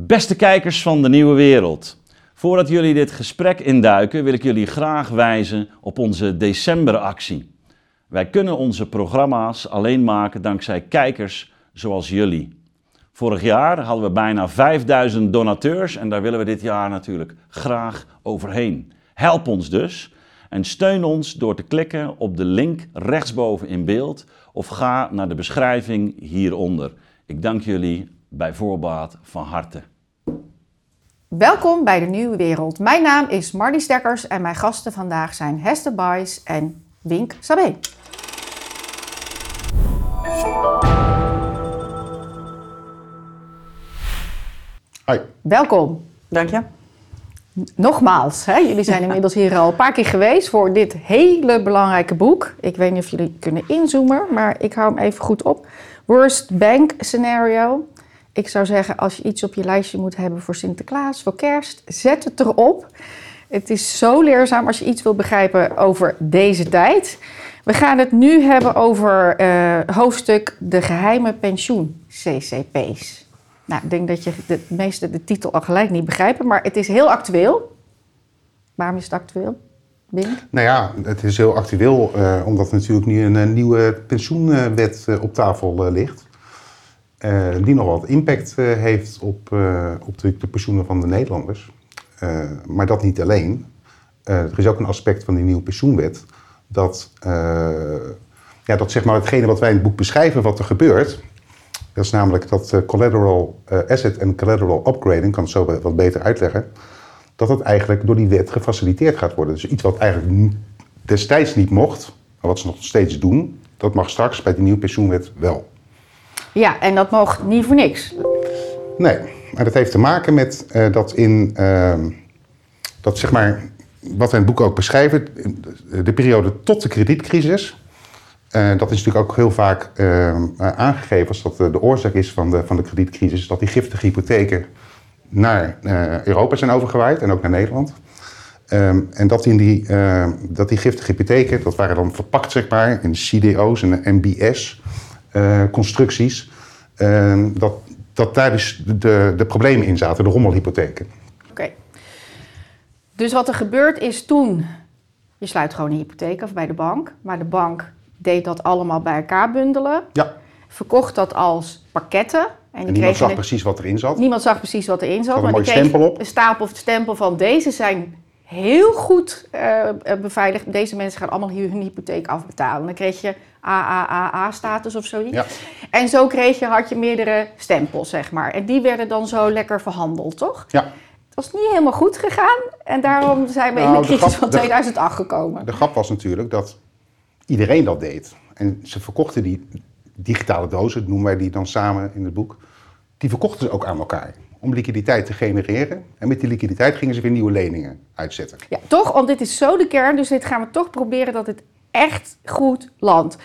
Beste kijkers van de Nieuwe Wereld. Voordat jullie dit gesprek induiken, wil ik jullie graag wijzen op onze decemberactie. Wij kunnen onze programma's alleen maken dankzij kijkers zoals jullie. Vorig jaar hadden we bijna 5000 donateurs en daar willen we dit jaar natuurlijk graag overheen. Help ons dus en steun ons door te klikken op de link rechtsboven in beeld of ga naar de beschrijving hieronder. Ik dank jullie bij voorbaat van harte. Welkom bij de Nieuwe Wereld. Mijn naam is Marty Stekkers en mijn gasten vandaag zijn Hester Baes en Wink Sabé. Hoi. Welkom. Dank je. Nogmaals, hè, jullie zijn inmiddels hier al een paar keer geweest voor dit hele belangrijke boek. Ik weet niet of jullie kunnen inzoomen, maar ik hou hem even goed op. Worst Bank Scenario. Ik zou zeggen, als je iets op je lijstje moet hebben voor Sinterklaas, voor kerst, zet het erop. Het is zo leerzaam als je iets wil begrijpen over deze tijd. We gaan het nu hebben over uh, hoofdstuk de geheime pensioen CCP's. Nou, ik denk dat je de meeste de titel al gelijk niet begrijpen, maar het is heel actueel. Waarom is het actueel? Nou ja, het is heel actueel uh, omdat natuurlijk nu een, een nieuwe pensioenwet op tafel ligt. Die nog wat impact heeft op, op de, de, pensioenen van de Nederlanders. maar dat niet alleen. er is ook een aspect van die nieuwe pensioenwet dat, ja, dat zeg maar hetgene wat wij in het boek beschrijven wat er gebeurt, dat is namelijk dat collateral asset en collateral upgrading, kan het zo wat beter uitleggen, dat het eigenlijk door die wet gefaciliteerd gaat worden. Dus iets wat eigenlijk destijds niet mocht, maar wat ze nog steeds doen, dat mag straks bij de nieuwe pensioenwet wel. Ja, en dat mag niet voor niks. Nee, maar dat heeft te maken met uh, dat in, dat zeg maar, wat we in het boek ook beschrijven, de periode tot de kredietcrisis, uh, dat is natuurlijk ook heel vaak uh, aangegeven als dat de oorzaak is van de, van de kredietcrisis, dat die giftige hypotheken naar Europa zijn overgewaaid en ook naar Nederland. Um, en dat, in die, dat die giftige hypotheken, dat waren dan verpakt zeg maar in CDO's en MBS-constructies, ehm, dat, dat daar dus de, de problemen in zaten, de rommelhypotheken. Oké. Okay. Dus wat er gebeurt is toen, je sluit gewoon een hypotheek af bij de bank, maar de bank deed dat allemaal bij elkaar bundelen. Ja. Verkocht dat als pakketten. En, en niemand zag een... precies wat erin zat. Niemand zag precies wat erin zat. Maar een die stempel op. Een stapel of stempel van deze zijn heel goed uh, beveiligd. Deze mensen gaan allemaal hun hypotheek afbetalen. Dan kreeg je AAAA-status of zoiets. Ja. En zo kreeg je, had je meerdere stempels, zeg maar. En die werden dan zo lekker verhandeld, toch? Ja. Het was niet helemaal goed gegaan. En daarom zijn we Nou, in de de crisis van de- 2008 gekomen. De grap was natuurlijk dat iedereen dat deed. En ze verkochten die digitale dozen, noemen wij die dan samen in het boek, die verkochten ze ook aan elkaar. Om liquiditeit te genereren. En met die liquiditeit gingen ze weer nieuwe leningen uitzetten. Ja, toch? Want dit is zo de kern. Dus dit gaan we toch proberen dat het echt goed landt.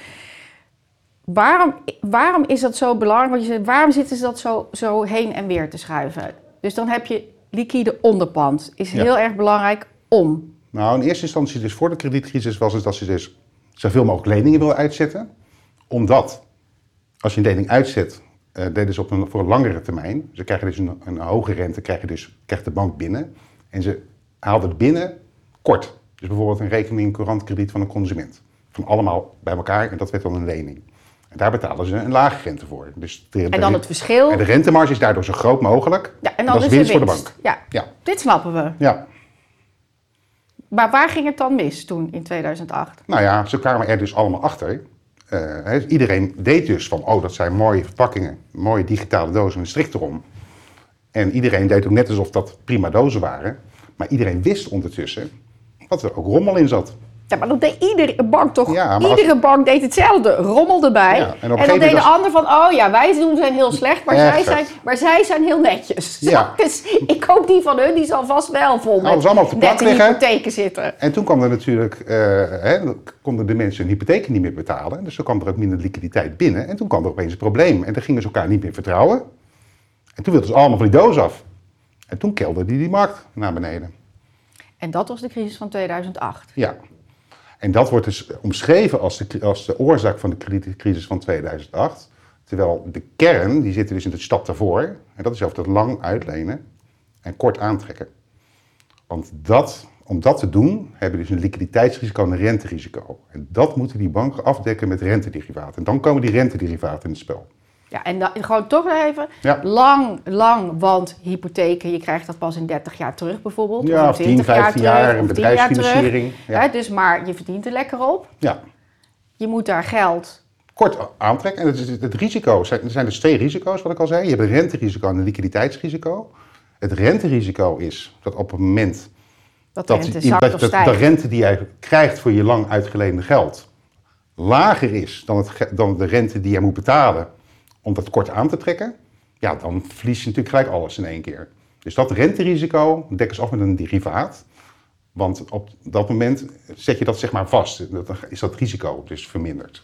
Waarom, waarom is dat zo belangrijk? Want je zegt, waarom zitten ze dat zo, zo heen en weer te schuiven? Dus dan heb je liquide onderpand. Is Ja. heel erg belangrijk om. Nou, in eerste instantie dus voor de kredietcrisis was het dat ze dus zoveel mogelijk leningen wilden uitzetten. Omdat, als je een lening uitzet, eh deden ze op een, voor een langere termijn. Ze krijgen dus een, een hoge rente, krijg je dus, krijgt de bank binnen. En ze haalden het binnen kort. Dus bijvoorbeeld een rekening, courant krediet van een consument. Van allemaal bij elkaar en dat werd dan een lening. En daar betalen ze een lage rente voor. Dus de, En dan het verschil. En de rentemarge is daardoor zo groot mogelijk. Ja, en dan dat is winst er voor de winst. bank. Ja, Ja, dit snappen we. ja. Maar waar ging het dan mis toen in 2008? Nou ja, ze kwamen er dus allemaal achter. Eh, iedereen deed dus van, oh, dat zijn mooie verpakkingen, mooie digitale dozen met strik erom. En iedereen deed ook net alsof dat prima dozen waren. Maar iedereen wist ondertussen dat er ook rommel in zat. Ja, maar dat deed iedere bank toch? Ja, maar als- iedere bank deed hetzelfde. Rommel erbij. Ja, en dan deed de ander van, oh ja, wij doen zijn heel slecht, maar, zij zijn, maar zij zijn heel netjes. Ja. Dus ik hoop die van hun, die zal vast wel vol Nou, dat is allemaal op de met liggen. hypotheken zitten. En toen kwam er natuurlijk, eh, hè, konden de mensen hun hypotheken niet meer betalen. Dus er kwam er ook minder liquiditeit binnen. En toen kwam er opeens een probleem. En dan gingen ze elkaar niet meer vertrouwen. En toen wilden ze allemaal van die doos af. En toen kelderde die, die markt naar beneden. En dat was de crisis van 2008. Ja. En dat wordt dus omschreven als de, als de oorzaak van de kredietcrisis van 2008. Terwijl de kern, die zit dus in de stap daarvoor. En dat is over dat lang uitlenen en kort aantrekken. Want dat, om dat te doen, hebben dus een liquiditeitsrisico en een renterisico. En dat moeten die banken afdekken met rentederivaten. En dan komen die rentederivaten in het spel. Ja, en dan, gewoon toch nog even Ja. lang, lang, want hypotheken, je krijgt dat pas in 30 jaar terug bijvoorbeeld. Ja, of 10, 15 jaar, een of 10 jaar terug. bedrijfsfinanciering. Ja. Hè, dus maar je verdient er lekker op. ja, Je moet daar geld. kort aantrekken. En het, is het risico, er zijn dus twee risico's, wat ik al zei. Je hebt een renterisico en een liquiditeitsrisico. Het renterisico is dat op het moment Dat rente dat- de rente die jij krijgt voor je lang uitgeleende geld lager is dan, het, dan de rente die jij moet betalen om dat kort aan te trekken, ja, dan verlies je natuurlijk gelijk alles in één keer. Dus dat renterisico dekken ze af met een derivaat. Want op dat moment zet je dat zeg maar vast. Dan is dat risico dus verminderd.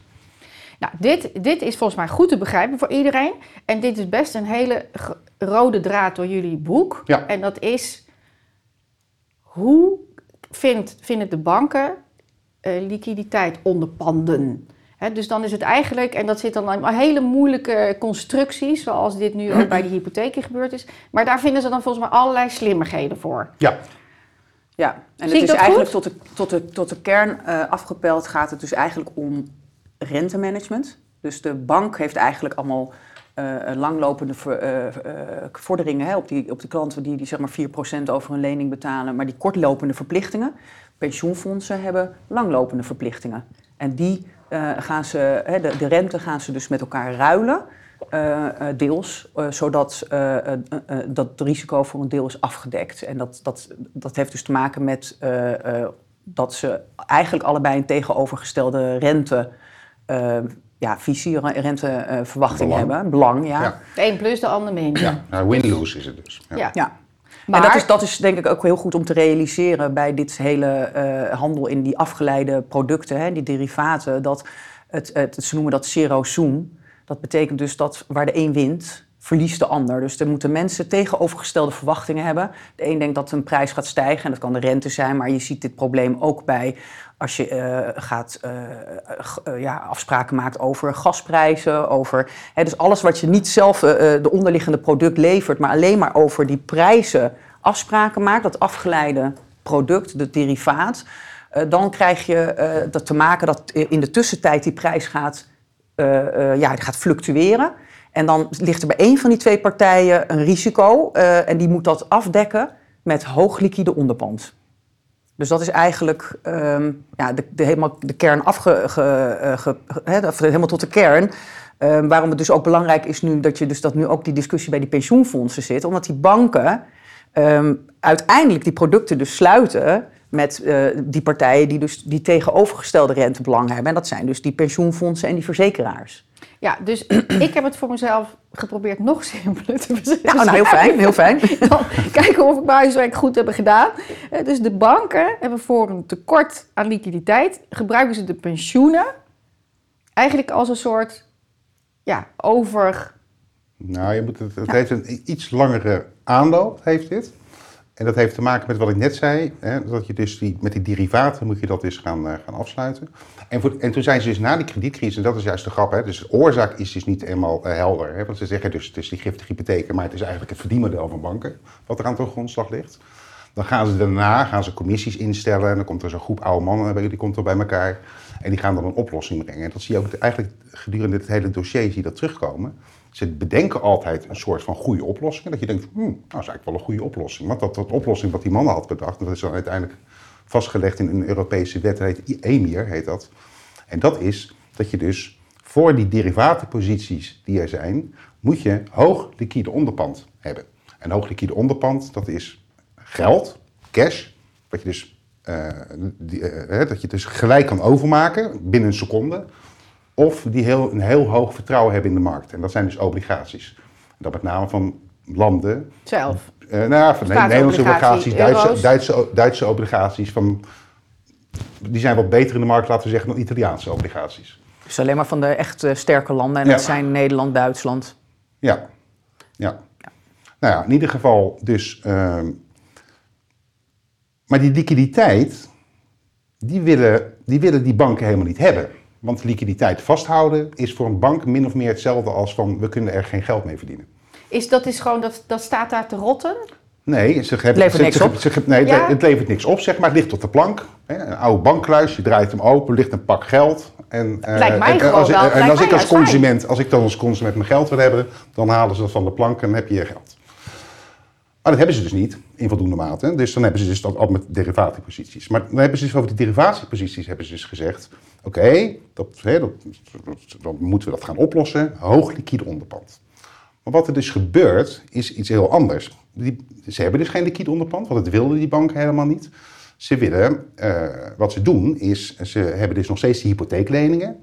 Nou, dit, dit is volgens mij goed te begrijpen voor iedereen. En dit is best een hele rode draad door jullie boek. Ja. En dat is, hoe vindt, vinden de banken eh, liquiditeit onderpanden? Hè, dus dan is het eigenlijk, en dat zit dan in hele moeilijke constructies, zoals dit nu ook bij de hypotheken gebeurd is. Maar daar vinden ze dan volgens mij allerlei slimmigheden voor. Ja, Ja, en Zie het is eigenlijk goed? tot de, tot, de, tot de kern eh, afgepeld gaat het dus eigenlijk om rentemanagement. Dus de bank heeft eigenlijk allemaal eh, langlopende ver- eh, eh, vorderingen hè, op, die, op de klanten die, die zeg maar 4% over een lening betalen, maar die kortlopende verplichtingen. Pensioenfondsen hebben langlopende verplichtingen. En die eh, gaan ze, hè, de, de rente gaan ze dus met elkaar ruilen. eh, eh, deels, eh, zodat eh, eh, eh, dat het risico voor een deel is afgedekt. En dat, dat, dat heeft dus te maken met eh, eh, dat ze eigenlijk allebei een tegenovergestelde rente, ja, visie, re- renteverwachting Belang. hebben. Belang, ja. Ja. De een plus, de ander min. ja. Nou, win-lose is het dus. Ja. Ja. Ja. Maar en dat is, dat is denk ik ook heel goed om te realiseren bij dit hele eh, handel in die afgeleide producten, hè, die derivaten. Dat het, het, ze noemen dat zero sum. Dat betekent dus dat waar de een wint, verliest de ander. Dus er moeten mensen tegenovergestelde verwachtingen hebben. De een denkt dat een prijs gaat stijgen en dat kan de rente zijn, maar je ziet dit probleem ook bij als je eh, gaat, eh, eh, ja, afspraken maakt over gasprijzen, over hè, dus alles wat je niet zelf de onderliggende product levert, maar alleen maar over die prijzen afspraken maakt, dat afgeleide product, de derivaat, dan krijg je dat te maken dat in de tussentijd die prijs gaat, ja, gaat fluctueren. En dan ligt er bij één van die twee partijen een risico en die moet dat afdekken met hoog liquide onderpand. Dus dat is eigenlijk ehm, ja, de, de, helemaal de kern afge... Ge, eh, helemaal tot de kern. Ehm, waarom het dus ook belangrijk is nu dat je dus dat nu ook die discussie bij die pensioenfondsen zit. Omdat die banken ehm, uiteindelijk die producten dus sluiten met eh, die partijen die dus die tegenovergestelde rentebelang hebben. En dat zijn dus die pensioenfondsen en die verzekeraars. Ja, dus ik heb het voor mezelf geprobeerd nog simpeler te beschrijven. Ja, nou, heel fijn, heel fijn. Dan kijken of ik mijn huiswerk goed heb gedaan. Eh, Dus de banken hebben voor een tekort aan liquiditeit... gebruiken ze de pensioenen eigenlijk als een soort ja, over... Nou, je moet het, het heeft een iets langere aanloop, heeft dit. En dat heeft te maken met wat ik net zei. Hè, dat je dus die, met die derivaten moet je dat dus gaan, eh, gaan afsluiten. En, voor, en toen zijn ze dus na die kredietcrisis, en dat is juist de grap, hè, dus de oorzaak is dus niet helemaal eh, helder. Hè, want ze zeggen dus het is die giftige hypotheken, maar het is eigenlijk het verdienmodel van banken wat er aan de grondslag ligt. Dan gaan ze daarna gaan ze commissies instellen en dan komt er zo'n groep oude mannen die komt er bij elkaar. En die gaan dan een oplossing brengen. En dat zie je ook eigenlijk gedurende het hele dossier zie dat terugkomen. Ze bedenken altijd een soort van goede oplossing. Dat je denkt, hmm, nou is eigenlijk wel een goede oplossing. Want dat, dat oplossing wat die mannen had bedacht, dat is dan uiteindelijk vastgelegd in een Europese wet, dat heet EMIR, heet dat. En dat is dat je dus voor die derivatenposities die er zijn, moet je hoog liquide onderpand hebben. En hoog liquide onderpand, dat is geld, cash, wat je dus, eh, eh, dat je dus gelijk kan overmaken binnen een seconde. Of die heel, een heel hoog vertrouwen hebben in de markt. En dat zijn dus obligaties. En dat met name van landen zelf. eh, nou ja, van Ne- Nederlandse obligaties, Duitse. Duitse, Duitse obligaties. Van, die zijn wat beter in de markt, laten we zeggen, dan Italiaanse obligaties. Dus alleen maar van de echt eh, sterke landen. En Ja. dat zijn Nederland, Duitsland. Ja, ja. Nou ja, in ieder geval dus... ehm, maar die liquiditeit, die willen, die willen die banken helemaal niet hebben. Want liquiditeit vasthouden is voor een bank min of meer hetzelfde als van we kunnen er geen geld mee verdienen. Is dat is gewoon, dat, dat staat daar te rotten? Nee, ze hebben, levert ze- niks ze- op. ze- nee, Ja. het levert niks op, zeg maar. Het ligt op de plank. Hè, Een oude bankkluis, je draait hem open, ligt een pak geld. En, eh, lijkt mij en, gewoon als, wel- en lijkt als mij ik als consument, als ik dan als consument mijn geld wil hebben, dan halen ze dat van de plank en dan heb je je geld. Maar dat hebben ze dus niet in voldoende mate. Dus dan hebben ze dus dat al met derivatieposities. Maar dan hebben ze dus over die derivatieposities hebben ze dus gezegd: oké, dat, dan moeten we dat gaan oplossen. Hoog liquide onderpand. Maar wat er dus gebeurt, is iets heel anders. Die, ze hebben dus geen liquide onderpand, want dat wilden die banken helemaal niet. Ze willen, eh, wat ze doen, is ze hebben dus nog steeds die hypotheekleningen.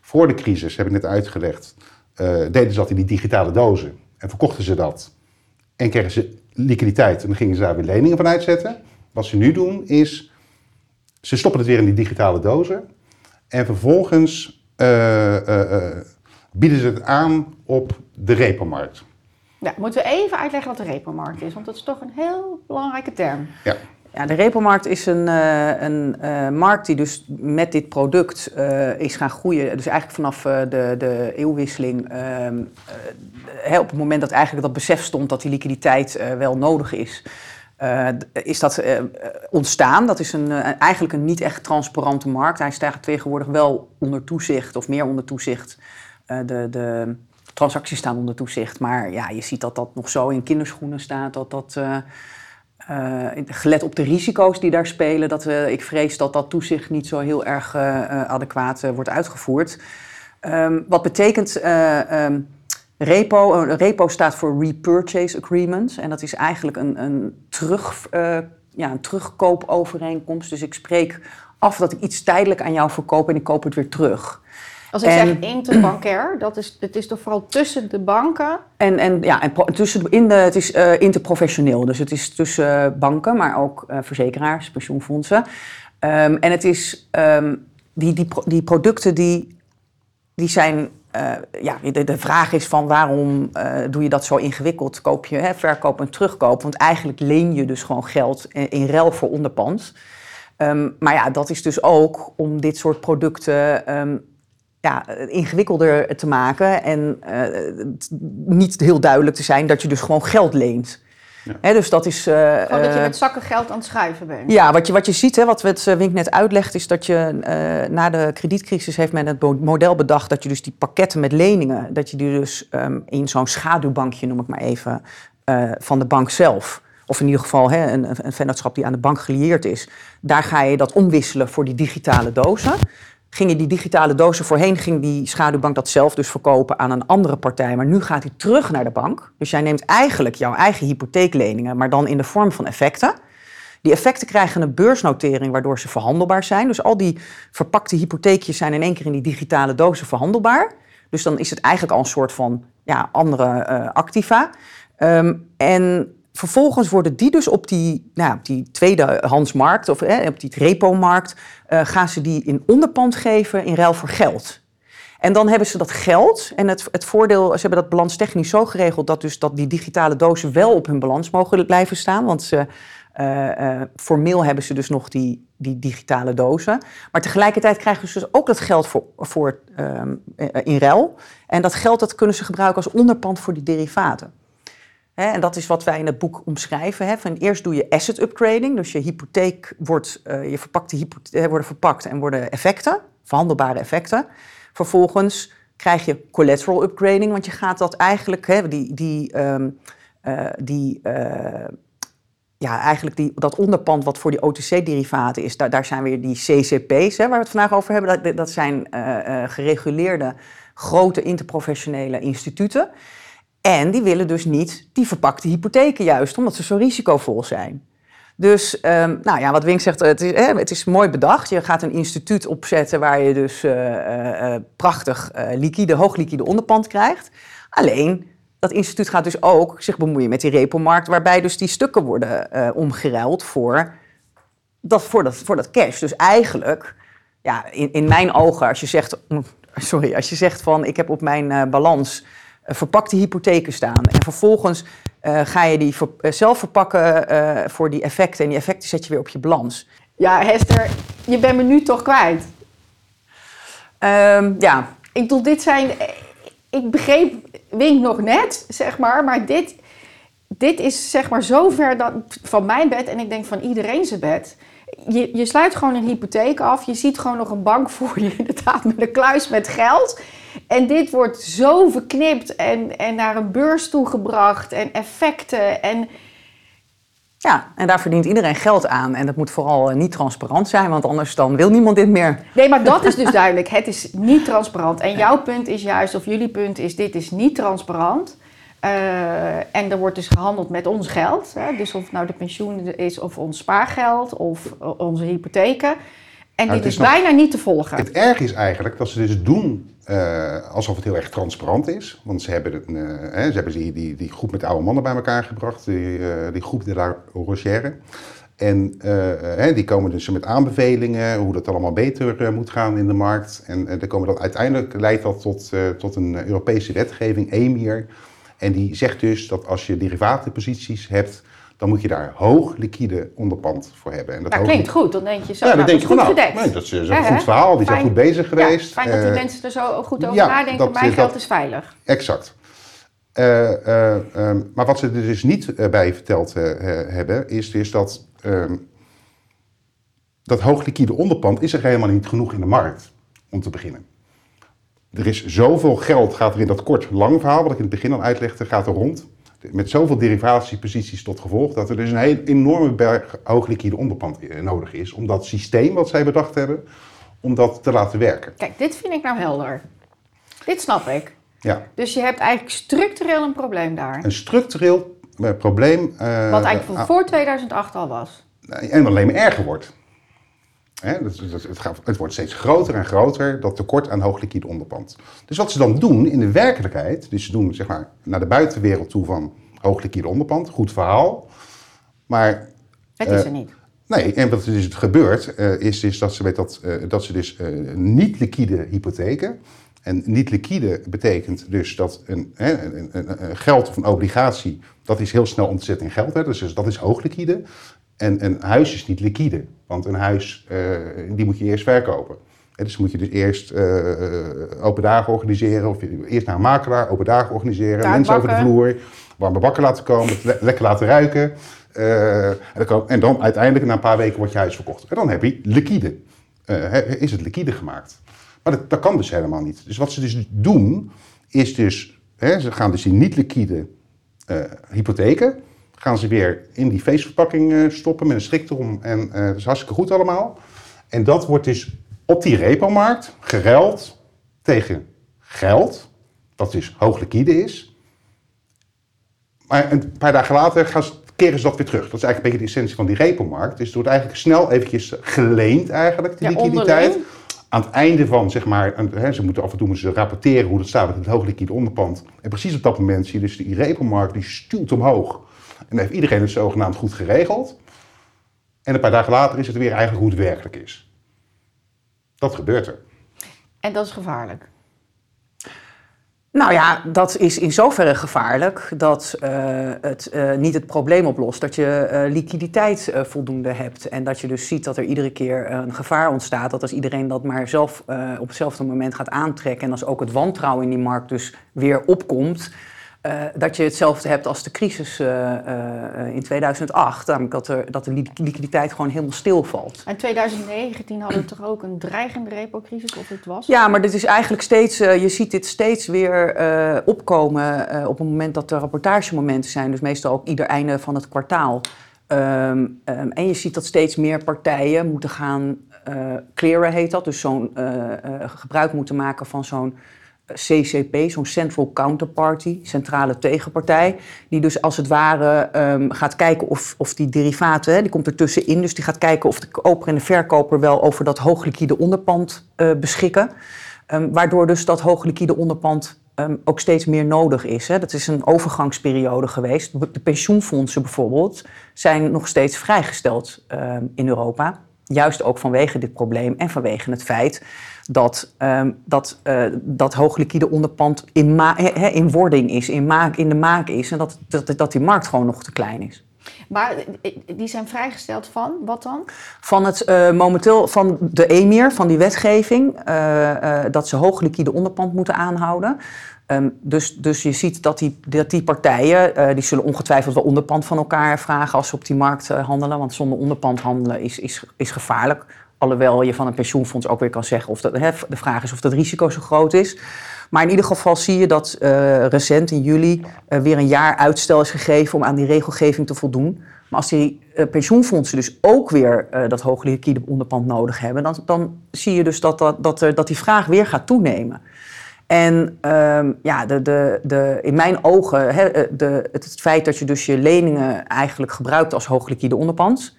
Voor de crisis, heb ik net uitgelegd, eh, deden ze dat in die digitale dozen. En verkochten ze dat. En kregen ze liquiditeit en dan gingen ze daar weer leningen van uitzetten. Wat ze nu doen is, ze stoppen het weer in die digitale dozen. En vervolgens eh, eh, eh, bieden ze het aan op de repomarkt. Ja, moeten we even uitleggen wat de repomarkt is, want dat is toch een heel belangrijke term. Ja. Ja, de repomarkt is een, eh, een eh, markt die dus met dit product eh, is gaan groeien. Dus eigenlijk vanaf eh, de, de eeuwwisseling, ehm, eh, hè, op het moment dat eigenlijk dat besef stond dat die liquiditeit eh, wel nodig is, eh, is dat eh, eh, ontstaan. Dat is een, eigenlijk een niet echt transparante markt. Hij staat tegenwoordig wel onder toezicht of meer onder toezicht. De, de transacties staan onder toezicht, maar ja, je ziet dat dat nog zo in kinderschoenen staat, dat dat... gelet op de risico's die daar spelen, dat ik vrees dat dat toezicht niet zo heel erg adequaat wordt uitgevoerd. Ehm, wat betekent eh, ehm, repo? Eh, repo staat voor Repurchase Agreement en dat is eigenlijk een, een, terug, eh, ja, een terugkoopovereenkomst. Dus ik spreek af dat ik iets tijdelijk aan jou verkoop en ik koop het weer terug. Als ik En- zeg interbankair, dat is, het is toch vooral tussen de banken. En, en, ja, en tussen, in de, het is eh, interprofessioneel, dus het is tussen banken, maar ook verzekeraars, pensioenfondsen. Ehm, en het is, ehm, die, die, die producten die, die zijn, eh, ja, de, de vraag is van waarom eh, doe je dat zo ingewikkeld? Koop je hè, verkoop en terugkoop, want eigenlijk leen je dus gewoon geld in, in ruil voor onderpand. Ehm, maar ja, dat is dus ook om dit soort producten ehm, ja, ingewikkelder te maken en eh, niet heel duidelijk te zijn dat je dus gewoon geld leent. Ja. Dus dat is. eh, Gewoon dat je eh, met zakken geld aan het schuiven bent. ja, wat je, wat je ziet, hè, wat het, eh, Wink net uitlegt, is dat je eh, na de kredietcrisis heeft men het model bedacht dat je dus die pakketten met leningen, dat je die dus ehm, in zo'n schaduwbankje, noem ik maar even, eh, van de bank zelf, of in ieder geval hè, een, een vennootschap die aan de bank gelieerd is, daar ga je dat omwisselen voor die digitale dozen. Gingen die digitale dozen voorheen, ging die schaduwbank dat zelf dus verkopen aan een andere partij. Maar nu gaat hij terug naar de bank. Dus jij neemt eigenlijk jouw eigen hypotheekleningen, maar dan in de vorm van effecten. Die effecten krijgen een beursnotering waardoor ze verhandelbaar zijn. Dus al die verpakte hypotheekjes zijn in één keer in die digitale dozen verhandelbaar. Dus dan is het eigenlijk al een soort van ja, andere eh, activa. Ehm, en vervolgens worden die dus op die, nou, op die tweedehandsmarkt of op die repo-markt, eh, gaan ze die in onderpand geven in ruil voor geld. En dan hebben ze dat geld. En het, het voordeel, ze hebben dat balanstechnisch zo geregeld dat, dus dat die digitale dozen wel op hun balans mogen blijven staan. Want ze, eh, eh, formeel hebben ze dus nog die, die digitale dozen. Maar tegelijkertijd krijgen ze dus ook dat geld voor, voor, ehm, eh, in ruil. En dat geld dat kunnen ze gebruiken als onderpand voor die derivaten. En dat is wat wij in het boek omschrijven. Hè. Van eerst doe je asset upgrading, dus je hypotheek wordt, eh, je verpakte hypotheken worden verpakt en worden effecten, verhandelbare effecten. Vervolgens krijg je collateral upgrading, want je gaat dat eigenlijk, hè, die, die, ehm, eh, die, eh, ja, eigenlijk die, dat onderpand wat voor die OTC-derivaten is, daar, daar zijn weer die CCP's, hè, waar we het vandaag over hebben. Dat, dat zijn gereguleerde grote interprofessionele instituten. En die willen dus niet die verpakte hypotheken juist, omdat ze zo risicovol zijn. Dus, ehm, nou ja, wat Wink zegt, het is, hè, het is mooi bedacht. Je gaat een instituut opzetten waar je dus eh, eh, eh, prachtig eh, liquide, hoogliquide onderpand krijgt. Alleen, dat instituut gaat dus ook zich bemoeien met die repo-markt, waarbij dus die stukken worden eh, omgeruild voor dat, voor, dat, cash. Dus eigenlijk, ja, in, in mijn ogen, als je zegt, mm, sorry, als je zegt van ik heb op mijn eh, balans eh, verpakte hypotheken staan en vervolgens eh, ga je die ver- eh, zelf verpakken eh, voor die effecten en die effecten zet je weer op je balans. Ja, Hester, je bent me nu toch kwijt. Ehm, ja, Ik bedoel, dit zijn... Ik begreep Wink nog net, zeg maar. Maar dit, dit is zeg maar zo ver dan, van mijn bed en ik denk van iedereen zijn bed. Je, je sluit gewoon een hypotheek af. Je ziet gewoon nog een bank voor je, inderdaad, met een kluis met geld. En dit wordt zo verknipt en, en naar een beurs toegebracht en effecten. En ja, en daar verdient iedereen geld aan. En dat moet vooral eh, niet transparant zijn, want anders dan wil niemand dit meer. Nee, maar dat is dus duidelijk. Het is niet transparant. En jouw punt is juist, of jullie punt is, dit is niet transparant. Uh, en er wordt dus gehandeld met ons geld. Hè? Dus of het nou de pensioen is, of ons spaargeld, of onze hypotheken. En Nou, dit is, is nog- bijna niet te volgen. Het erg is eigenlijk dat ze dus doen eh, alsof het heel erg transparant is. Want ze hebben, eh, hè, ze hebben die, die, die groep met oude mannen bij elkaar gebracht, die, eh, die groep de la Rogère. En hè, die komen dus met aanbevelingen hoe dat allemaal beter moet gaan in de markt. En dan komen dat, uiteindelijk leidt dat tot, tot een Europese wetgeving, EMIR. En die zegt dus dat als je derivatenposities hebt, dan moet je daar hoog liquide onderpand voor hebben. En dat Nou, klinkt goed. Dan denk je zo, ja, dan nou, denk dat je goed nou, nee, dat is een hè? goed verhaal, die zijn goed bezig geweest. Ja, fijn dat die Eh, mensen er zo goed over ja, nadenken. dat- Mijn geld is veilig. Exact. Eh, eh, ehm, maar wat ze er dus niet eh, bij verteld eh, eh, hebben, is dus dat ehm, dat hoog liquide onderpand is er helemaal niet genoeg in de markt, om te beginnen. Er is zoveel geld, gaat er in dat kort-lang verhaal, wat ik in het begin al uitlegde, gaat er rond. Met zoveel derivatieposities tot gevolg, dat er dus een heel enorme berg hoog liquide onderpand eh, nodig is. Om dat systeem wat zij bedacht hebben, om dat te laten werken. Kijk, dit vind ik nou helder. Dit snap ik. Ja, Dus je hebt eigenlijk structureel een probleem daar. een structureel eh, probleem. eh, Wat eigenlijk van ah, voor 2008 al was. en alleen maar erger wordt. Hè, dat, dat- het, gaat, het wordt steeds groter en groter, dat tekort aan hoog liquide onderpand. Dus wat ze dan doen in de werkelijkheid, dus ze doen zeg maar naar de buitenwereld toe van hoog liquide onderpand, goed verhaal. Maar Het is Eh, er niet. nee, en wat er dus gebeurt, eh, is, is dat ze, met dat, eh, dat ze dus eh, niet liquide hypotheken. En niet liquide betekent dus dat een, hè, een, een, een geld of een obligatie, dat is heel snel zetten in geld. Hè, dus, dus dat is hoog liquide. En een huis is niet liquide, want een huis, eh, die moet je eerst verkopen. Dus moet je dus eerst eh, open dagen organiseren, of eerst naar een makelaar, open dagen organiseren, mensen over de vloer, warme bakken laten komen, le- lekker laten ruiken. Eh, en, dan en dan uiteindelijk na een paar weken wordt je huis verkocht. En dan heb je liquide. Eh, is het liquide gemaakt. Maar dat, dat kan dus helemaal niet. Dus wat ze dus doen, is dus... Hè, ze gaan dus die niet-liquide eh, hypotheken... gaan ze weer in die feestverpakking eh, stoppen met een strik erom. En eh, dat is hartstikke goed allemaal. En dat wordt dus op die repo-markt geruild tegen geld... dat dus hoog liquide is... Maar een paar dagen later gaan ze, keren ze dat weer terug. Dat is eigenlijk een beetje de essentie van die repo-markt. Dus het wordt eigenlijk snel eventjes geleend eigenlijk, die Ja, liquiditeit. onderling. Aan het einde van, zeg maar, een- hè, ze moeten af en toe moeten ze rapporteren hoe dat staat met het hoog liquide onderpand. En precies op dat moment zie je dus die repo-markt, die stuwt omhoog. En dan heeft iedereen het zogenaamd goed geregeld. En een paar dagen later is het weer eigenlijk hoe het werkelijk is. Dat gebeurt er. En dat is gevaarlijk. Nou ja, dat is in zoverre gevaarlijk dat eh, het eh, niet het probleem oplost dat je eh, liquiditeit voldoende hebt. En dat je dus ziet dat er iedere keer een gevaar ontstaat. Dat als iedereen dat maar zelf eh, op hetzelfde moment gaat aantrekken. En als ook het wantrouwen in die markt dus weer opkomt. Eh, dat je hetzelfde hebt als de crisis eh, eh, in 2008. Namelijk dat, er, dat de li- liquiditeit gewoon helemaal stilvalt. In 2019 hadden we toch ook een dreigende repo-crisis, of het was? Ja, maar dit is eigenlijk steeds, je ziet dit steeds weer opkomen op het moment dat er rapportagemomenten zijn. Dus meestal ook ieder einde van het kwartaal. Ehm, ehm, en je ziet dat steeds meer partijen moeten gaan clearen, heet dat. Dus zo'n gebruik moeten maken van zo'n CCP, zo'n Central Counterparty, centrale tegenpartij. Die dus als het ware ehm, gaat kijken of, of die derivaten, hè, die komt er tussenin. Dus die gaat kijken of de koper en de verkoper wel over dat hoogliquide onderpand eh, beschikken. Ehm, waardoor dus dat hoogliquide onderpand ehm, ook steeds meer nodig is. Hè. Dat is een overgangsperiode geweest. De pensioenfondsen bijvoorbeeld zijn nog steeds vrijgesteld in Europa. Juist ook vanwege dit probleem en vanwege het feit dat ehm, dat, eh, dat hoogliquide onderpand in, ma- hè, in wording is, in, maak, in de maak is. En dat, dat, dat die markt gewoon nog te klein is. Maar eh, die zijn vrijgesteld van, wat dan? Van het uh, momenteel van de EMIR, van die wetgeving, uh, uh, dat ze hoog liquide onderpand moeten aanhouden. Um, dus, dus je ziet dat die, dat die partijen, die zullen ongetwijfeld wel onderpand van elkaar vragen als ze op die markt handelen. Want zonder onderpand handelen is, is, is gevaarlijk. Alhoewel je van een pensioenfonds ook weer kan zeggen of dat, de vraag is of dat risico zo groot is. Maar in ieder geval zie je dat uh, recent in juli weer een jaar uitstel is gegeven om aan die regelgeving te voldoen. Maar als die pensioenfondsen dus ook weer dat hoge liquide onderpand nodig hebben, dan, dan zie je dus dat, dat, dat die vraag weer gaat toenemen. En um, ja, de, de, de, in mijn ogen, he, de, het feit dat je dus je leningen eigenlijk gebruikt als hoog liquide onderpand,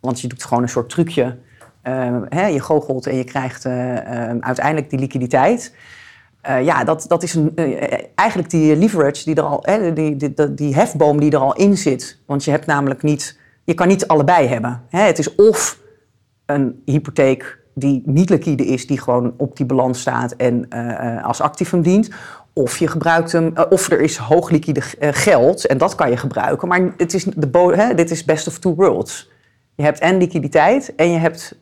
want je doet gewoon een soort trucje, uh, je goochelt en je krijgt uh, uiteindelijk die liquiditeit. Uh, ja, dat, dat is een, eigenlijk die leverage, die, er al, die, die, die, hefboom die er al in zit. Want je hebt namelijk niet, je kan niet allebei hebben. Het is of een hypotheek die niet liquide is, die gewoon op die balans staat en uh, als activum dient. Of je gebruikt hem, of er is hoog liquide geld en dat kan je gebruiken. Maar het is de hè, dit is best of two worlds. Je hebt en liquiditeit en je hebt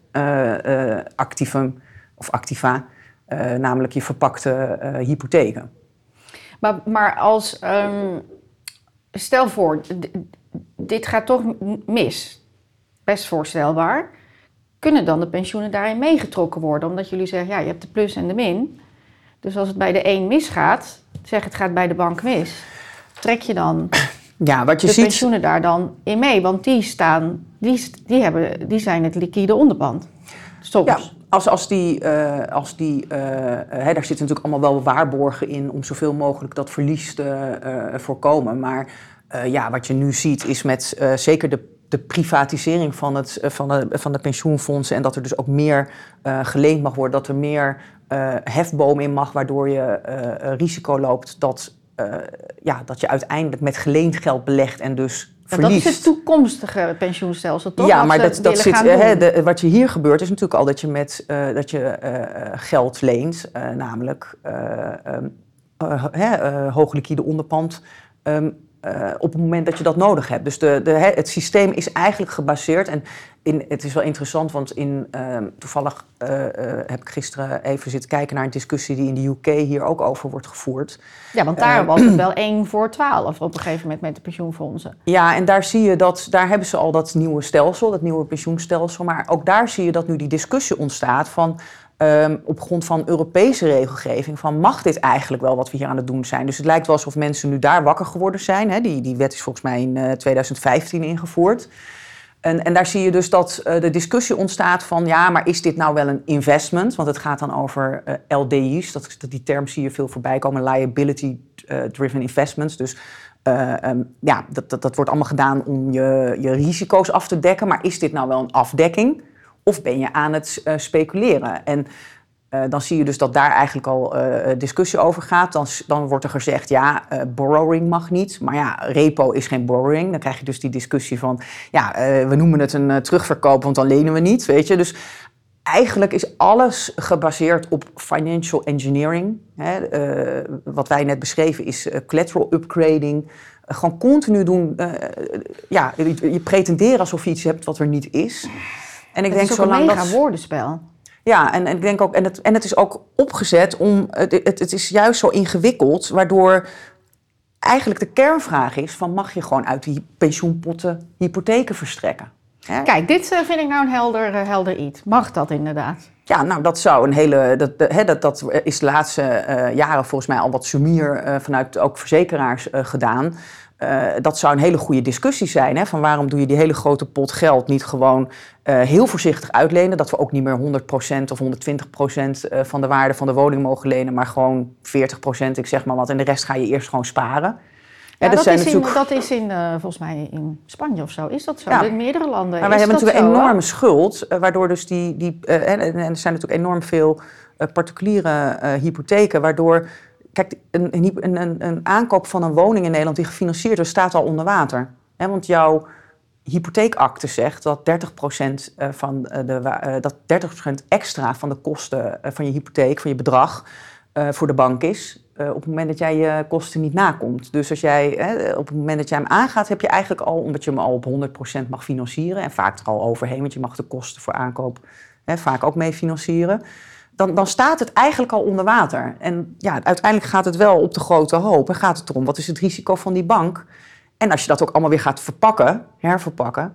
activum of activa. Namelijk je verpakte hypotheken. Maar, maar als, um, stel voor, dit gaat toch mis, best voorstelbaar. Kunnen dan de pensioenen daarin meegetrokken worden? Omdat jullie zeggen, ja, je hebt de plus en de min. Dus als het bij de een misgaat, zeg het gaat bij de bank mis. Trek je dan ja, wat je de ziet... pensioenen daar dan in mee? Want die, staan, die, die, hebben, die zijn het liquide onderband. Soms. Ja, als, als die, uh, als die uh, hè, daar zitten natuurlijk allemaal wel waarborgen in om zoveel mogelijk dat verlies te uh, voorkomen. Maar ja, wat je nu ziet is met zeker de, de privatisering van, het, van, de, van de pensioenfondsen en dat er dus ook meer geleend mag worden, dat er meer hefboom in mag, waardoor je risico loopt dat, ja, dat je uiteindelijk met geleend geld belegt en dus dat is het toekomstige pensioenstelsel, toch? Ja, maar dat, dat zit, hè, de, wat je hier gebeurt is natuurlijk al dat je, met, uh, dat je uh, geld leent, uh, namelijk um, hoog liquide onderpand, um, op het moment dat je dat nodig hebt. Dus de, de, het systeem is eigenlijk gebaseerd. En in, het is wel interessant, want in, ehm, toevallig heb ik gisteren even zitten kijken naar een discussie die in de UK hier ook over wordt gevoerd. Ja, want daar uh, was het wel 1 voor 12 op een gegeven moment met de pensioenfondsen. Ja, en daar zie je dat, daar hebben ze al dat nieuwe stelsel, dat nieuwe pensioenstelsel. Maar ook daar zie je dat nu die discussie ontstaat van um, op grond van Europese regelgeving, van mag dit eigenlijk wel wat we hier aan het doen zijn? Dus het lijkt wel alsof mensen nu daar wakker geworden zijn. Hè? Die, die wet is volgens mij in uh, 2015 ingevoerd. En, en, daar zie je dus dat uh, de discussie ontstaat van ja, maar is dit nou wel een investment? Want het gaat dan over uh, LDI's, dat, die term zie je veel voorbij komen, liability driven investments. Dus um, ja, dat, dat, dat, wordt allemaal gedaan om je, je risico's af te dekken. Maar is dit nou wel een afdekking? Of ben je aan het speculeren? En uh, dan zie je dus dat daar eigenlijk al uh, discussie over gaat. Dan, dan wordt er gezegd, ja, borrowing mag niet. Maar ja, repo is geen borrowing. Dan krijg je dus die discussie van, ja, we noemen het een terugverkoop, want dan lenen we niet, weet je. Dus eigenlijk is alles gebaseerd op financial engineering. Hè. wat wij net beschreven is collateral upgrading. gewoon continu doen, ja, je, je pretenderen alsof je iets hebt wat er niet is. En ik het denk, is ook zolang een mega dat... woordenspel. Ja, en, en, ik denk ook, en het, en het is ook opgezet om, het, het, het is juist zo ingewikkeld, waardoor eigenlijk de kernvraag is van mag je gewoon uit die pensioenpotten hypotheken verstrekken? Hè? Kijk, dit uh, vind ik nou een helder, uh, helder iets. Mag dat inderdaad? Ja, nou dat zou een hele, dat, hè, dat, dat is de laatste uh, jaren volgens mij al wat sumier vanuit ook verzekeraars gedaan. Uh, dat zou een hele goede discussie zijn. Hè? Van waarom doe je die hele grote pot geld niet gewoon uh, heel voorzichtig uitlenen? Dat we ook niet meer 100% of 120% uh, van de waarde van de woning mogen lenen, maar gewoon 40%, ik zeg maar wat. En de rest ga je eerst gewoon sparen. Ja, dat, zijn is in, dat is in, uh, volgens mij in Spanje of zo. Is dat zo? Ja. In meerdere landen. Maar wij hebben natuurlijk een enorme schuld, waardoor dus die. die en, en, er zijn natuurlijk enorm veel particuliere hypotheken, waardoor Kijk, een, een, een, een, aankoop van een woning in Nederland die gefinancierd wordt, staat al onder water. Want jouw hypotheekakte zegt dat 30%, eh, van eh, de, uh, dat 30% extra van de kosten van je hypotheek, van je bedrag, eh, voor de bank is. eh, op het moment dat jij je kosten niet nakomt. Dus als jij, op het moment dat jij hem aangaat, heb je eigenlijk al, omdat je hem al op 100% mag financieren. En vaak er al overheen, want je mag de kosten voor aankoop vaak ook mee financieren. Dan, dan staat het eigenlijk al onder water. En ja, uiteindelijk gaat het wel op de grote hoop. En gaat het erom, wat is het risico van die bank? En als je dat ook allemaal weer gaat verpakken, herverpakken.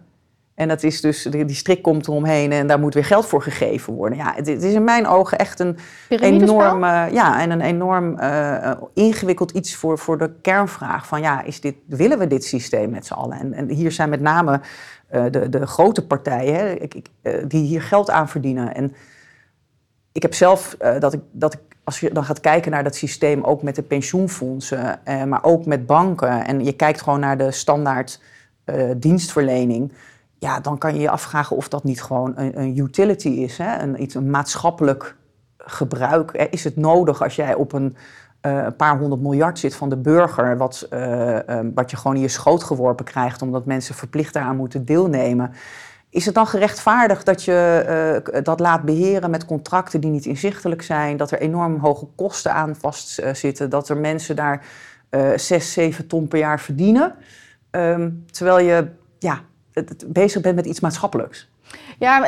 En dat is dus, die strik komt eromheen en daar moet weer geld voor gegeven worden. Ja, het, is in mijn ogen echt een enorm, eh, ja, en een enorm eh, ingewikkeld iets voor, voor de kernvraag van ja, is dit, willen we dit systeem met z'n allen? En, en hier zijn met name eh, de, de grote partijen hè, die hier geld aan verdienen. En ik heb zelf eh, dat ik, dat ik, als je dan gaat kijken naar dat systeem, ook met de pensioenfondsen, eh, maar ook met banken, en je kijkt gewoon naar de standaard eh, dienstverlening, ja, dan kan je je afvragen of dat niet gewoon een, een utility is, hè? Een, iets, een maatschappelijk gebruik. Eh, Is het nodig als jij op een een paar honderd miljard zit van de burger, wat, wat je gewoon in je schoot geworpen krijgt, omdat mensen verplicht daaraan moeten deelnemen. Is het dan gerechtvaardigd dat je eh, dat laat beheren met contracten die niet inzichtelijk zijn, dat er enorm hoge kosten aan vastzitten, dat er mensen daar eh 6, 7 ton per jaar verdienen, Ehm, terwijl je ja, bezig bent met iets maatschappelijks? Ja,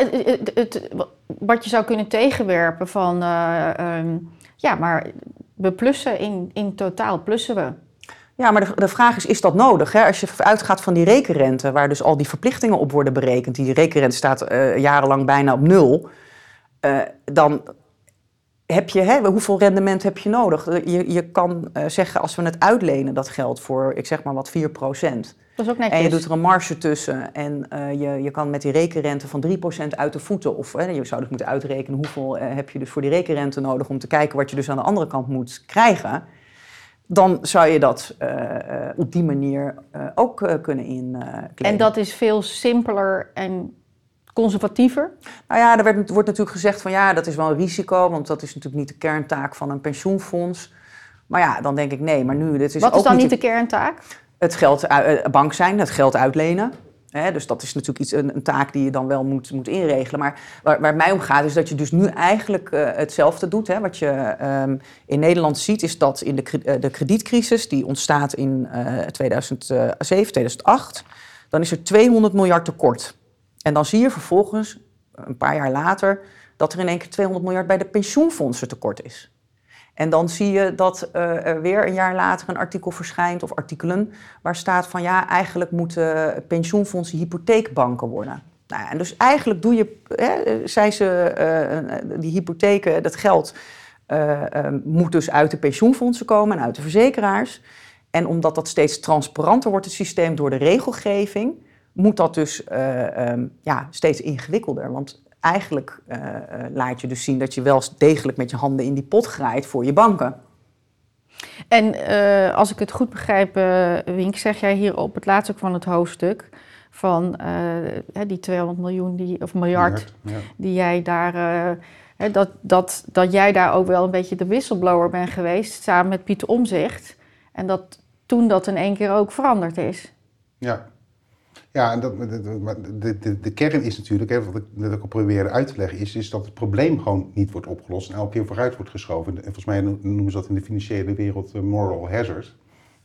het, wat je zou kunnen tegenwerpen van... eh, ehm, ja, maar we plussen in, in totaal plussen we. Ja, maar de, de vraag is, is dat nodig? Hè? Als je uitgaat van die rekenrente, waar dus al die verplichtingen op worden berekend, die rekenrente staat eh, jarenlang bijna op nul, eh, dan heb je, hè, hoeveel rendement heb je nodig? Je, je kan eh, zeggen, als we het uitlenen, dat geld voor, ik zeg maar wat, 4 procent. Dat is ook netjes. En je doet er een marge tussen en eh, je, je kan met die rekenrente van 3% uit de voeten, of hè, je zou dus moeten uitrekenen hoeveel eh, heb je dus voor die rekenrente nodig om te kijken wat je dus aan de andere kant moet krijgen. Dan zou je dat eh, eh, op die manier eh, ook kunnen inkleden. En dat is veel simpeler en conservatiever. Nou ja, er werd, wordt natuurlijk gezegd van ja, dat is wel een risico, want dat is natuurlijk niet de kerntaak van een pensioenfonds. Maar ja, dan denk ik nee, maar nu, dit is Wat ook is dan niet de de kerntaak? het geld bank zijn, het geld uitlenen. Dus dat is natuurlijk iets, een, een, taak die je dan wel moet, moet inregelen. Maar waar, waar het mij om gaat is dat je dus nu eigenlijk uh, hetzelfde doet. Hè. Wat je um, in Nederland ziet is dat in de, uh, de kredietcrisis die ontstaat in uh, 2007, 2008... dan is er 200 miljard tekort. En dan zie je vervolgens, een paar jaar later... dat er in één keer 200 miljard bij de pensioenfondsen tekort is. En dan zie je dat uh, er weer een jaar later een artikel verschijnt, of artikelen, waar staat van ja, eigenlijk moeten pensioenfondsen hypotheekbanken worden. Nou, en dus eigenlijk doe je, hè, zijn ze, uh, die hypotheken, dat geld moet dus uit de pensioenfondsen komen en uit de verzekeraars. En omdat dat steeds transparanter wordt, het systeem door de regelgeving, moet dat dus um, ja, steeds ingewikkelder. Want eigenlijk uh, uh, laat je dus zien dat je wel degelijk met je handen in die pot graait voor je banken. En uh, als ik het goed begrijp, Wink, zeg jij hier op het laatste van het hoofdstuk van die 200 miljoen die, of miljard, miljard ja. die jij daar. dat, dat, dat jij daar ook wel een beetje de whistleblower bent geweest, samen met Pieter Omzicht. En dat toen dat in één keer ook veranderd is. Ja, ja, en dat, de, de, de, de kern is natuurlijk, hè, wat ik net ook al probeerde uit te leggen, is, is dat het probleem gewoon niet wordt opgelost en elke keer vooruit wordt geschoven. En volgens mij noemen ze dat in de financiële wereld moral hazard.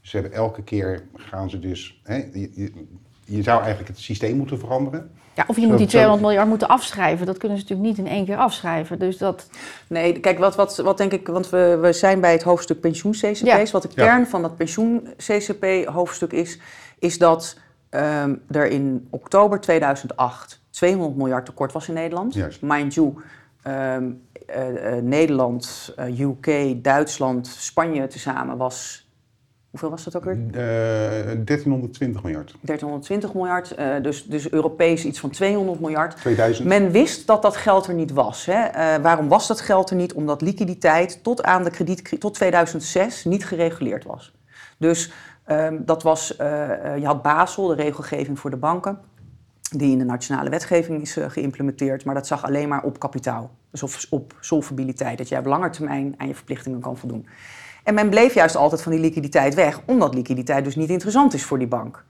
Dus elke keer gaan ze dus, hè, je, je, je, zou eigenlijk het systeem moeten veranderen. Ja, of je zo, moet die 200 miljard moeten afschrijven. Dat kunnen ze natuurlijk niet in één keer afschrijven. Dus dat... Nee, kijk, wat, wat, wat denk ik, want we, we zijn bij het hoofdstuk pensioen-CCP's. Ja. Wat de kern ja. van dat pensioen-CCP-hoofdstuk is, is dat um, er in oktober 2008 200 miljard tekort was in Nederland. Juist. Mind you, um, uh, uh, Nederland, uh, UK, Duitsland, Spanje tezamen was. Hoeveel was dat ook weer? 1320 miljard. 1320 miljard, eh, dus, dus Europees iets van 200 miljard. 2000. Men wist dat dat geld er niet was. Hè? Waarom was dat geld er niet? Omdat liquiditeit tot aan de krediet tot 2006 niet gereguleerd was. Dus um, dat was, uh, je had Basel, de regelgeving voor de banken, die in de nationale wetgeving is uh, geïmplementeerd, maar dat zag alleen maar op kapitaal. Dus op, op solvabiliteit, dat jij op lange termijn aan je verplichtingen kan voldoen. En men bleef juist altijd van die liquiditeit weg, omdat liquiditeit dus niet interessant is voor die bank.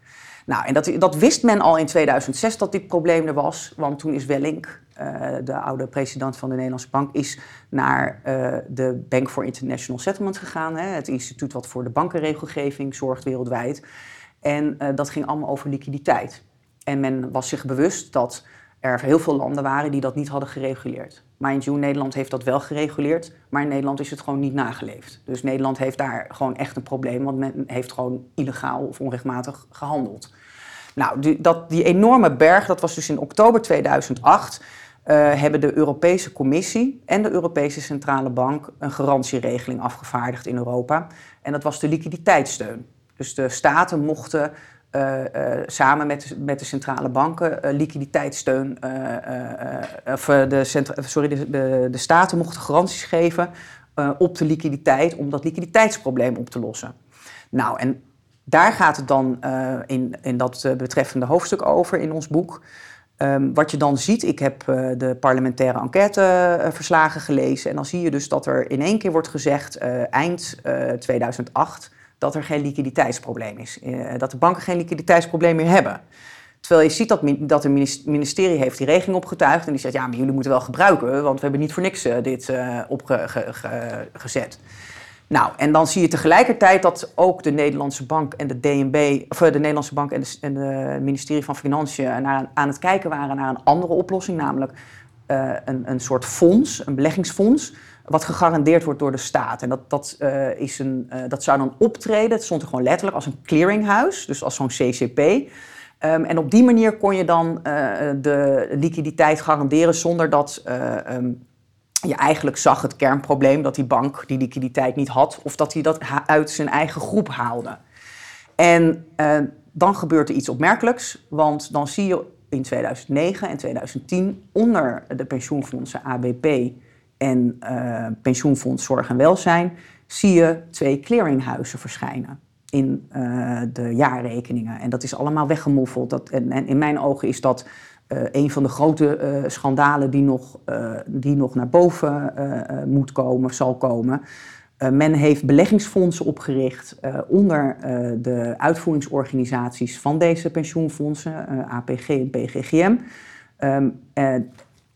Nou, en dat, dat wist men al in 2006 dat dit probleem er was. Want toen is Wellink, uh, de oude president van de Nederlandse Bank, is naar uh, de Bank for International Settlement gegaan. Hè, het instituut wat voor de bankenregelgeving zorgt wereldwijd. En uh, dat ging allemaal over liquiditeit. En men was zich bewust dat er heel veel landen waren die dat niet hadden gereguleerd. Mind you, Nederland heeft dat wel gereguleerd, maar in Nederland is het gewoon niet nageleefd. Dus Nederland heeft daar gewoon echt een probleem, want men heeft gewoon illegaal of onrechtmatig gehandeld. Nou, die, dat, die enorme berg, dat was dus in oktober 2008, uh, hebben de Europese Commissie en de Europese Centrale Bank een garantieregeling afgevaardigd in Europa. En dat was de liquiditeitssteun. Dus de staten mochten uh, uh, samen met met de centrale banken uh, liquiditeitssteun. of de, sorry, de, de, staten mochten garanties geven op de liquiditeit om dat liquiditeitsprobleem op te lossen. Nou, en daar gaat het dan in, in dat betreffende hoofdstuk over in ons boek. Um, wat je dan ziet, ik heb de parlementaire enquêteverslagen gelezen. En dan zie je dus dat er in één keer wordt gezegd, eind 2008 dat er geen liquiditeitsprobleem is. Uh, dat de banken geen liquiditeitsprobleem meer hebben. Terwijl je ziet dat, dat het ministerie heeft die regeling opgetuigd en die zegt, ja, maar jullie moeten wel gebruiken, want we hebben niet voor niks uh, dit uh, opgezet. Nou, en dan zie je tegelijkertijd dat ook de Nederlandse bank en de DNB, of de Nederlandse bank en, en het ministerie van Financiën naar, aan het kijken waren naar een andere oplossing, namelijk een, een soort fonds, een beleggingsfonds, wat gegarandeerd wordt door de staat. En dat, dat, uh, is een, uh, dat zou dan optreden, het stond er gewoon letterlijk als een clearinghuis, dus als zo'n CCP. Um, en op die manier kon je dan uh, de liquiditeit garanderen zonder dat um, je eigenlijk zag het kernprobleem dat die bank die liquiditeit niet had of dat hij dat uit zijn eigen groep haalde. En dan gebeurt er iets opmerkelijks, want dan zie je in 2009 en 2010 onder de pensioenfondsen ABP en uh, pensioenfonds Zorg en Welzijn zie je twee clearinghuizen verschijnen in uh, de jaarrekeningen. En dat is allemaal weggemoffeld. Dat, en, in mijn ogen is dat uh, een van de grote schandalen die nog, die nog naar boven moet komen, zal komen. men heeft beleggingsfondsen opgericht onder de uitvoeringsorganisaties van deze pensioenfondsen, APG en PGGM. Um,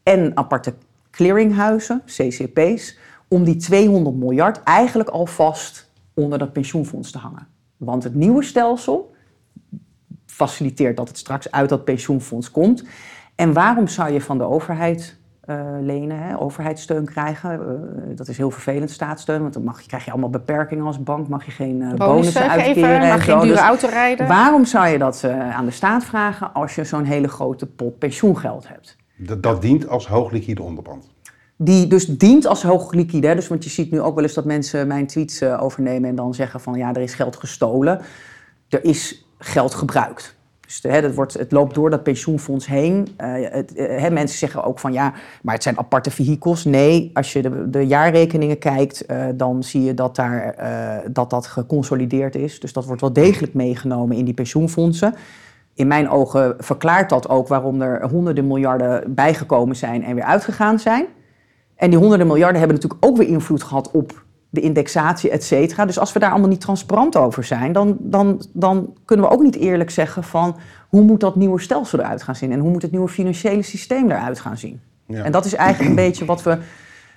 en aparte clearinghuizen, CCP's, om die 200 miljard eigenlijk alvast onder dat pensioenfonds te hangen. Want het nieuwe stelsel faciliteert dat het straks uit dat pensioenfonds komt. En waarom zou je van de overheid uh, lenen, hè, overheidssteun krijgen? Uh, dat is heel vervelend, staatssteun, want dan mag je, krijg je allemaal beperkingen als bank, mag je geen uh, bonussen uitkeren. Mag geen dure auto rijden. Waarom zou je dat aan de staat vragen als je zo'n hele grote pot pensioengeld hebt? Dat, dat dient als hoogliquide onderpand. Die dus dient als hoogliquide. Dus, want je ziet nu ook wel eens dat mensen mijn tweets uh, overnemen en dan zeggen van ja, er is geld gestolen. Er is geld gebruikt. Dus hè, wordt, het loopt door dat pensioenfonds heen. Uh, het, uh, hè, mensen zeggen ook van ja, maar het zijn aparte vehicles. Nee, als je de, de jaarrekeningen kijkt, dan zie je dat, daar, dat dat geconsolideerd is. Dus dat wordt wel degelijk meegenomen in die pensioenfondsen in mijn ogen verklaart dat ook waarom er honderden miljarden bijgekomen zijn en weer uitgegaan zijn. En die honderden miljarden hebben natuurlijk ook weer invloed gehad op de indexatie, et cetera. Dus als we daar allemaal niet transparant over zijn, dan, dan, dan kunnen we ook niet eerlijk zeggen van hoe moet dat nieuwe stelsel eruit gaan zien en hoe moet het nieuwe financiële systeem eruit gaan zien. Ja. En dat is eigenlijk een beetje wat we,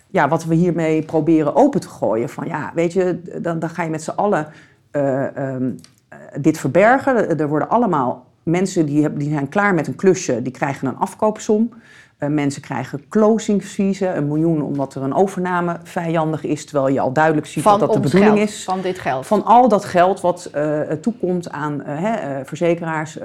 ja, wat we hiermee proberen open te gooien. Van ja, weet je, dan, dan ga je met z'n allen uh, um, dit verbergen. Er worden allemaal mensen die, hebben, die zijn klaar met een klusje, die krijgen een afkoopsom. Uh, mensen krijgen closing fees, een miljoen omdat er een overname vijandig is, terwijl je al duidelijk ziet van dat dat de bedoeling geld, is. Van dit geld. Van al dat geld wat uh, toekomt aan uh, verzekeraars,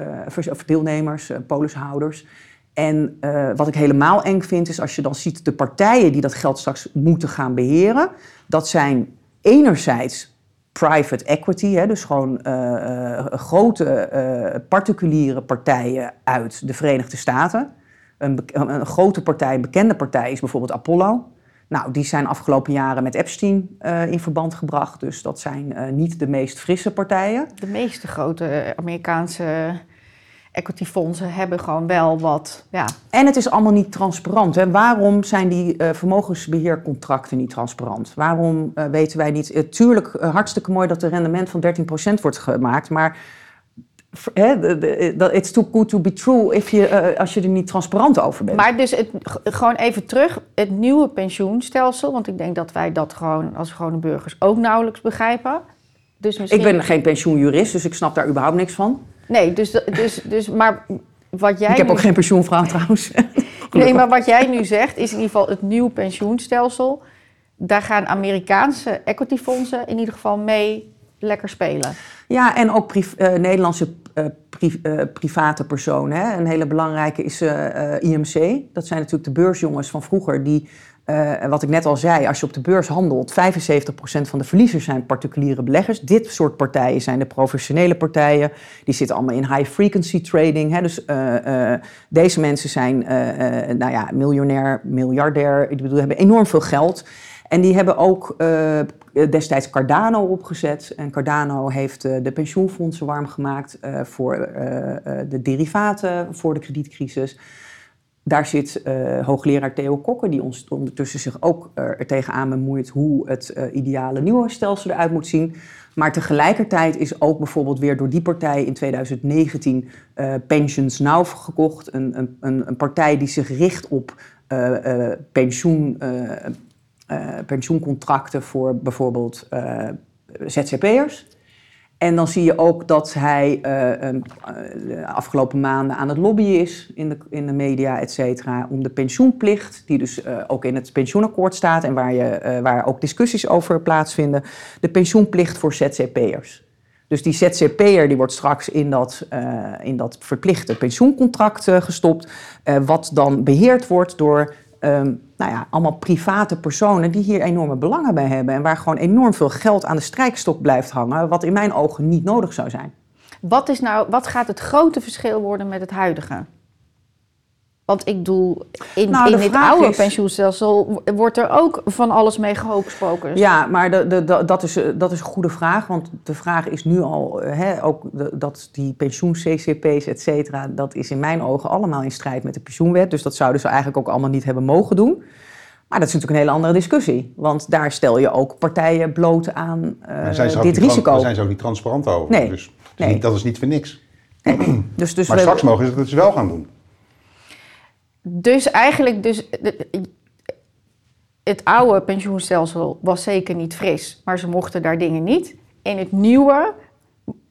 of deelnemers, polishouders. En wat ik helemaal eng vind is als je dan ziet de partijen die dat geld straks moeten gaan beheren. Dat zijn enerzijds private equity, hè, dus gewoon uh, uh, grote uh, particuliere partijen uit de Verenigde Staten. Een, een, grote partij, een bekende partij is bijvoorbeeld Apollo. Nou, die zijn afgelopen jaren met Epstein in verband gebracht, dus dat zijn niet de meest frisse partijen. De meeste grote Amerikaanse equityfondsen hebben gewoon wel wat. Ja. En het is allemaal niet transparant. Hè? Waarom zijn die uh, vermogensbeheercontracten niet transparant? Waarom uh, weten wij niet? Uh, tuurlijk, hartstikke mooi dat er rendement van 13% wordt gemaakt, maar de- de- it's too good to be true if je, eh, als je er niet transparant over bent. Maar dus het, gewoon even terug, het nieuwe pensioenstelsel, want ik denk dat wij dat gewoon als gewone burgers ook nauwelijks begrijpen. Dus misschien... ik ben geen pensioenjurist, dus ik snap daar überhaupt niks van. Nee, dus, dus, dus maar wat jij ik heb nu... ook geen pensioenvrouw trouwens. Nee, maar wat jij nu zegt is in ieder geval het nieuwe pensioenstelsel. Daar gaan Amerikaanse equityfondsen in ieder geval mee lekker spelen. Ja, en ook pri- eh, Nederlandse eh, pri- eh, private personen. Hè. Een hele belangrijke is IMC. Dat zijn natuurlijk de beursjongens van vroeger die... eh, wat ik net al zei, als je op de beurs handelt, 75% van de verliezers zijn particuliere beleggers. Dit soort partijen zijn de professionele partijen. Die zitten allemaal in high frequency trading. Hè. Dus eh, eh, deze mensen zijn nou ja, miljonair, miljardair. Ik bedoel, hebben enorm veel geld. En die hebben ook destijds Cardano opgezet. En Cardano heeft de pensioenfondsen warm gemaakt voor de derivaten voor de kredietcrisis. Daar zit eh, hoogleraar Theo Kokke, die ons ondertussen zich ook eh, er tegenaan bemoeit hoe het eh, ideale nieuwe stelsel eruit moet zien. Maar tegelijkertijd is ook bijvoorbeeld weer door die partij in 2019 eh, Pensions Now gekocht. Een, een, een, partij die zich richt op pensioen, pensioencontracten voor bijvoorbeeld ZZP'ers. En dan zie je ook dat hij eh, een, eh, de afgelopen maanden aan het lobbyen is in de, in de media, et cetera, om de pensioenplicht, die dus eh, ook in het pensioenakkoord staat en waar, je, waar ook discussies over plaatsvinden, de pensioenplicht voor ZZP'ers. Dus die ZZP'er die wordt straks in dat, in dat verplichte pensioencontract gestopt, wat dan beheerd wordt door ehm, nou ja, allemaal private personen die hier enorme belangen bij hebben en waar gewoon enorm veel geld aan de strijkstok blijft hangen, wat in mijn ogen niet nodig zou zijn. Wat, is nou, wat gaat het grote verschil worden met het huidige? Want ik bedoel, in, Nou, in dit oude is- pensioenstelsel wordt er ook van alles mee gehocuspokus. Ja, maar de, de, de- dat, is, eh, dat is een goede vraag. Want de vraag is nu al, eh, hè, ook de- dat die pensioen-CCP's, et cetera, dat is in mijn ogen allemaal in strijd met de pensioenwet. Dus dat zouden ze eigenlijk ook allemaal niet hebben mogen doen. Maar dat is natuurlijk een hele andere discussie. Want daar stel je ook partijen bloot aan eh, Daar zijn ze ook dit risico. Daar zijn ze ook niet transparant over. Nee. Dus dat Nee. niet, dat is niet voor niks. Dus, dus Maar we- straks mogen ze het dus wel gaan doen. Dus eigenlijk, dus, het oude pensioenstelsel was zeker niet fris, maar ze mochten daar dingen niet. In het nieuwe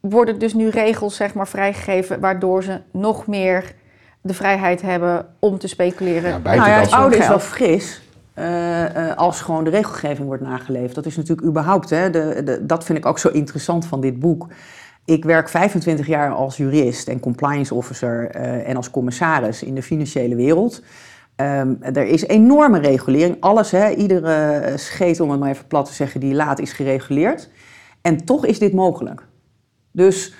worden dus nu regels zeg maar, vrijgegeven, waardoor ze nog meer de vrijheid hebben om te speculeren. Ja, Nou ja, het oude is wel fris. eh, eh, als gewoon de regelgeving wordt nageleefd. Dat is natuurlijk überhaupt, hè, de, de, dat vind ik ook zo interessant van dit boek. Ik werk 25 jaar als jurist en compliance officer eh, en als commissaris in de financiële wereld. Ehm, er is enorme regulering. Alles, hè, iedere scheet, om het maar even plat te zeggen, die laat is gereguleerd. En toch is dit mogelijk. Dus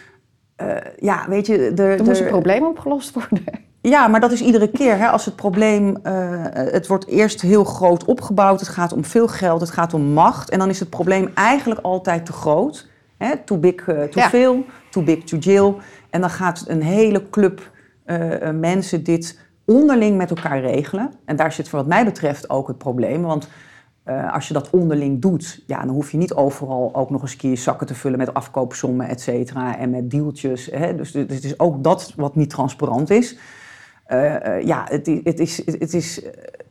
eh, ja, weet je... Er, Er moest een probleem opgelost worden. ja, maar dat is iedere keer. Hè, als het probleem. eh, het wordt eerst heel groot opgebouwd. Het gaat om veel geld. Het gaat om macht. En dan is het probleem eigenlijk altijd te groot. Hè, too big eh, to Ja. fail. Too big to jail. En dan gaat een hele club eh, eh, mensen dit onderling met elkaar regelen. En daar zit, wat mij betreft, ook het probleem. Want. als je dat onderling doet, ja, dan hoef je niet overal ook nog eens een keer zakken te vullen met afkoopsommen, et cetera, en met deeltjes. Hè. Dus, dus het is ook dat wat niet transparant is. Ja, het, het is, het is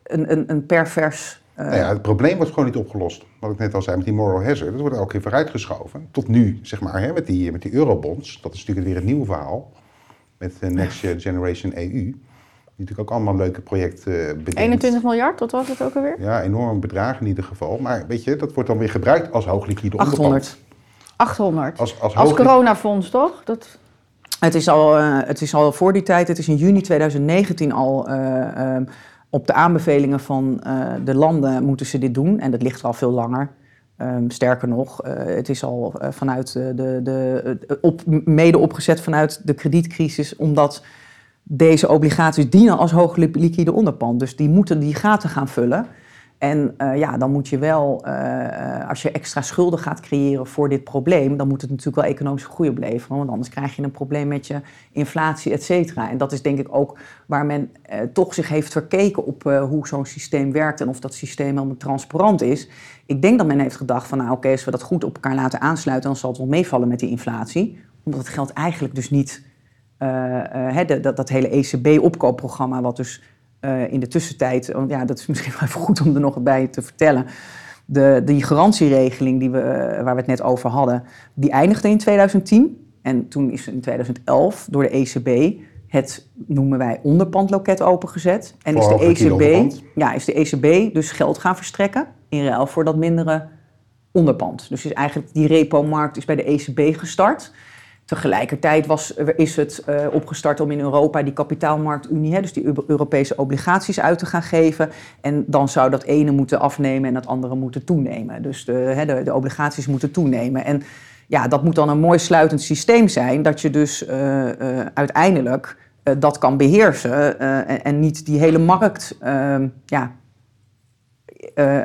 een, een, een pervers. Eh, Nou ja, het probleem wordt gewoon niet opgelost. Wat ik net al zei met die moral hazard. Dat wordt elke keer vooruitgeschoven. Tot nu, zeg maar, hè, met, die, met die eurobonds. Dat is natuurlijk weer het nieuwe verhaal. Met de Next Generation EU. Die natuurlijk ook allemaal leuke projecten uh, bedenkt. 21 miljard, wat was het ook alweer? Ja, enorm bedrag in ieder geval. Maar weet je, dat wordt dan weer gebruikt als hoogliquide onderpand. 800. 800. Als, als, coronafonds, toch? Dat... Het is, al, eh, het is al voor die tijd, het is in juni 2019 al eh, eh, op de aanbevelingen van eh, de landen moeten ze dit doen. En dat ligt al veel langer. Ehm, sterker nog, eh, het is al eh, vanuit de, de, de, op, mede opgezet vanuit de kredietcrisis, omdat deze obligaties dienen als hoog li- liquide onderpand. Dus die moeten die gaten gaan vullen. En eh, ja, dan moet je wel, eh, eh, als je extra schulden gaat creëren voor dit probleem, dan moet het natuurlijk wel economische groei opleveren. Want anders krijg je een probleem met je inflatie, et cetera. En dat is denk ik ook waar men toch zich heeft verkeken op hoe zo'n systeem werkt en of dat systeem helemaal transparant is. Ik denk dat men heeft gedacht van, nou oké, als we dat goed op elkaar laten aansluiten, dan zal het wel meevallen met die inflatie. omdat het geld eigenlijk dus niet... Dat, dat hele ECB-opkoopprogramma, wat dus uh, in de tussentijd... Want ja, dat is misschien wel even goed om er nog bij te vertellen. De, die garantieregeling die we, waar we het net over hadden, die eindigde in 2010. En toen is in 2011 door de ECB het noemen wij onderpandloket opengezet. En is de, ECB, ja, is de ECB dus geld gaan verstrekken in ruil voor dat mindere onderpand. Dus is eigenlijk die repo-markt is bij de ECB gestart. Tegelijkertijd was, is het uh, opgestart om in Europa die kapitaalmarktunie, hè, dus die Europese obligaties uit te gaan geven. En dan zou dat ene moeten afnemen en dat andere moeten toenemen. Dus de, hè, de, obligaties moeten toenemen. En ja, dat moet dan een mooi sluitend systeem zijn, dat je dus uh, uh, uiteindelijk dat kan beheersen en, en, niet die hele markt ehm, ja,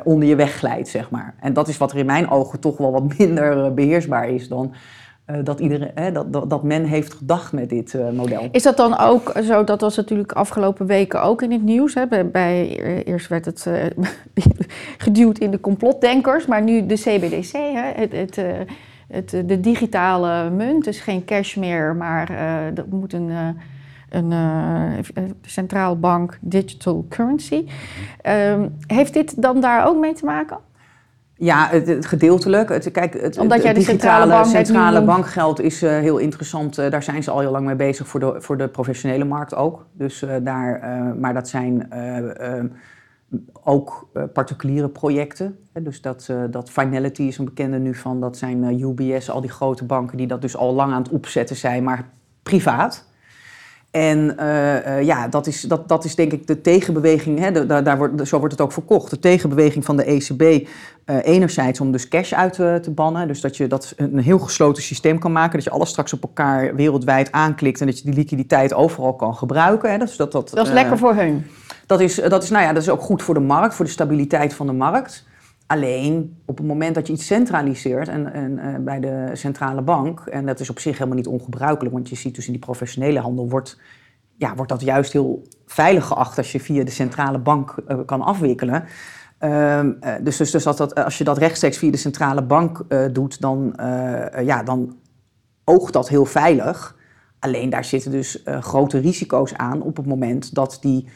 onder je weg glijdt, zeg maar. En dat is wat er in mijn ogen toch wel wat minder beheersbaar is dan dat, iedereen, dat, dat, dat, men heeft gedacht met dit uh, model. Is dat dan ook zo, dat was natuurlijk afgelopen weken ook in het nieuws. Hè? Bij, bij eerst werd het geduwd in de complotdenkers, maar nu de CBDC, hè? Het, het, het, de digitale munt, dus geen cash meer, maar er moet een, een centraal bank digital currency. Ehm, heeft dit dan daar ook mee te maken? Ja, het, gedeeltelijk. Het, kijk, het, Omdat jij de centrale, bank centrale bankgeld is uh, heel interessant. Uh, daar zijn ze al heel lang mee bezig voor de, voor de professionele markt ook. Dus, uh, daar, maar dat zijn ehm, ook particuliere projecten. Dus dat, dat Finality is een bekende nu van. Dat zijn UBS, al die grote banken die dat dus al lang aan het opzetten zijn, maar privaat. En uh, uh, ja, dat is, dat, dat is denk ik de tegenbeweging, hè, daar, daar wordt, zo wordt het ook verkocht. De tegenbeweging van de ECB, uh, eh, enerzijds om dus cash uit te, te, bannen. Dus dat je dat een heel gesloten systeem kan maken. Dat je alles straks op elkaar wereldwijd aanklikt en dat je die liquiditeit overal kan gebruiken. Hè. Dus dat, dat, dat is lekker voor hun. Dat is, dat, is, nou ja, dat is ook goed voor de markt, voor de stabiliteit van de markt. Alleen op het moment dat je iets centraliseert en, en uh, bij de centrale bank, en dat is op zich helemaal niet ongebruikelijk, want je ziet dus in die professionele handel wordt, ja, wordt dat juist heel veilig geacht als je via de centrale bank uh, kan afwikkelen. Uh, dus dus, dus dat, dat, als je dat rechtstreeks via de centrale bank doet, dan, ja, dan oogt dat heel veilig. Alleen daar zitten dus grote risico's aan op het moment dat die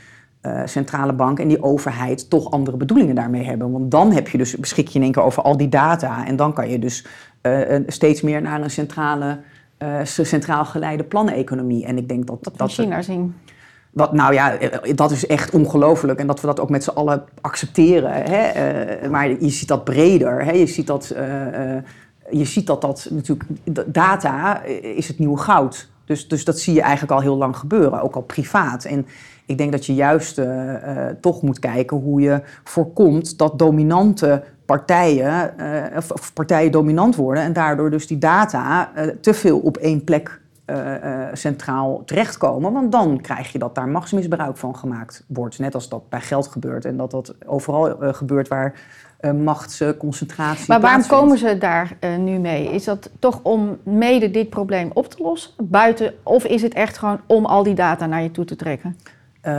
uh, centrale bank en die overheid toch andere bedoelingen daarmee hebben. Want dan heb je dus, beschik je in één keer over al die data. En dan kan je dus uh, steeds meer naar een centrale, uh, centraal geleide planeconomie. En ik denk dat... Dat, dat China zien. Wat, nou ja, dat is echt ongelooflijk. En dat we dat ook met z'n allen accepteren. Hè? maar je ziet dat breder. Hè? Je ziet dat... je ziet dat dat natuurlijk... Data is het nieuwe goud. Dus, dus dat zie je eigenlijk al heel lang gebeuren, ook al privaat. En ik denk dat je juist uh, uh, toch moet kijken hoe je voorkomt dat dominante partijen, uh, of partijen dominant worden en daardoor dus die data te veel op één plek centraal terechtkomen. Want dan krijg je dat daar machtsmisbruik van gemaakt wordt. Net als dat bij geld gebeurt en dat dat overal gebeurt waar machtsconcentratie. maar waarom komen ze daar nu mee? Is dat toch om mede dit probleem op te lossen? Buiten, of is het echt gewoon om al die data naar je toe te trekken? Uh,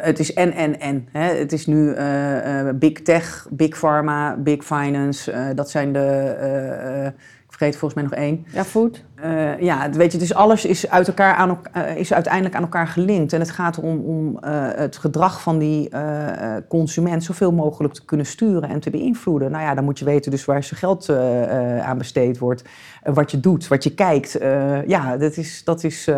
het is en, en, en. Hè. Het is nu uh, big tech, big pharma, big finance. dat zijn de, ik vergeet volgens mij nog één. Ja, food. ja, weet je, dus alles is, uit elkaar aan, is uiteindelijk aan elkaar gelinkt. En het gaat om, om het gedrag van die consument zoveel mogelijk te kunnen sturen en te beïnvloeden. Nou ja, dan moet je weten dus waar zijn geld aan besteed wordt. wat je doet, wat je kijkt. ja, dat is... Dat is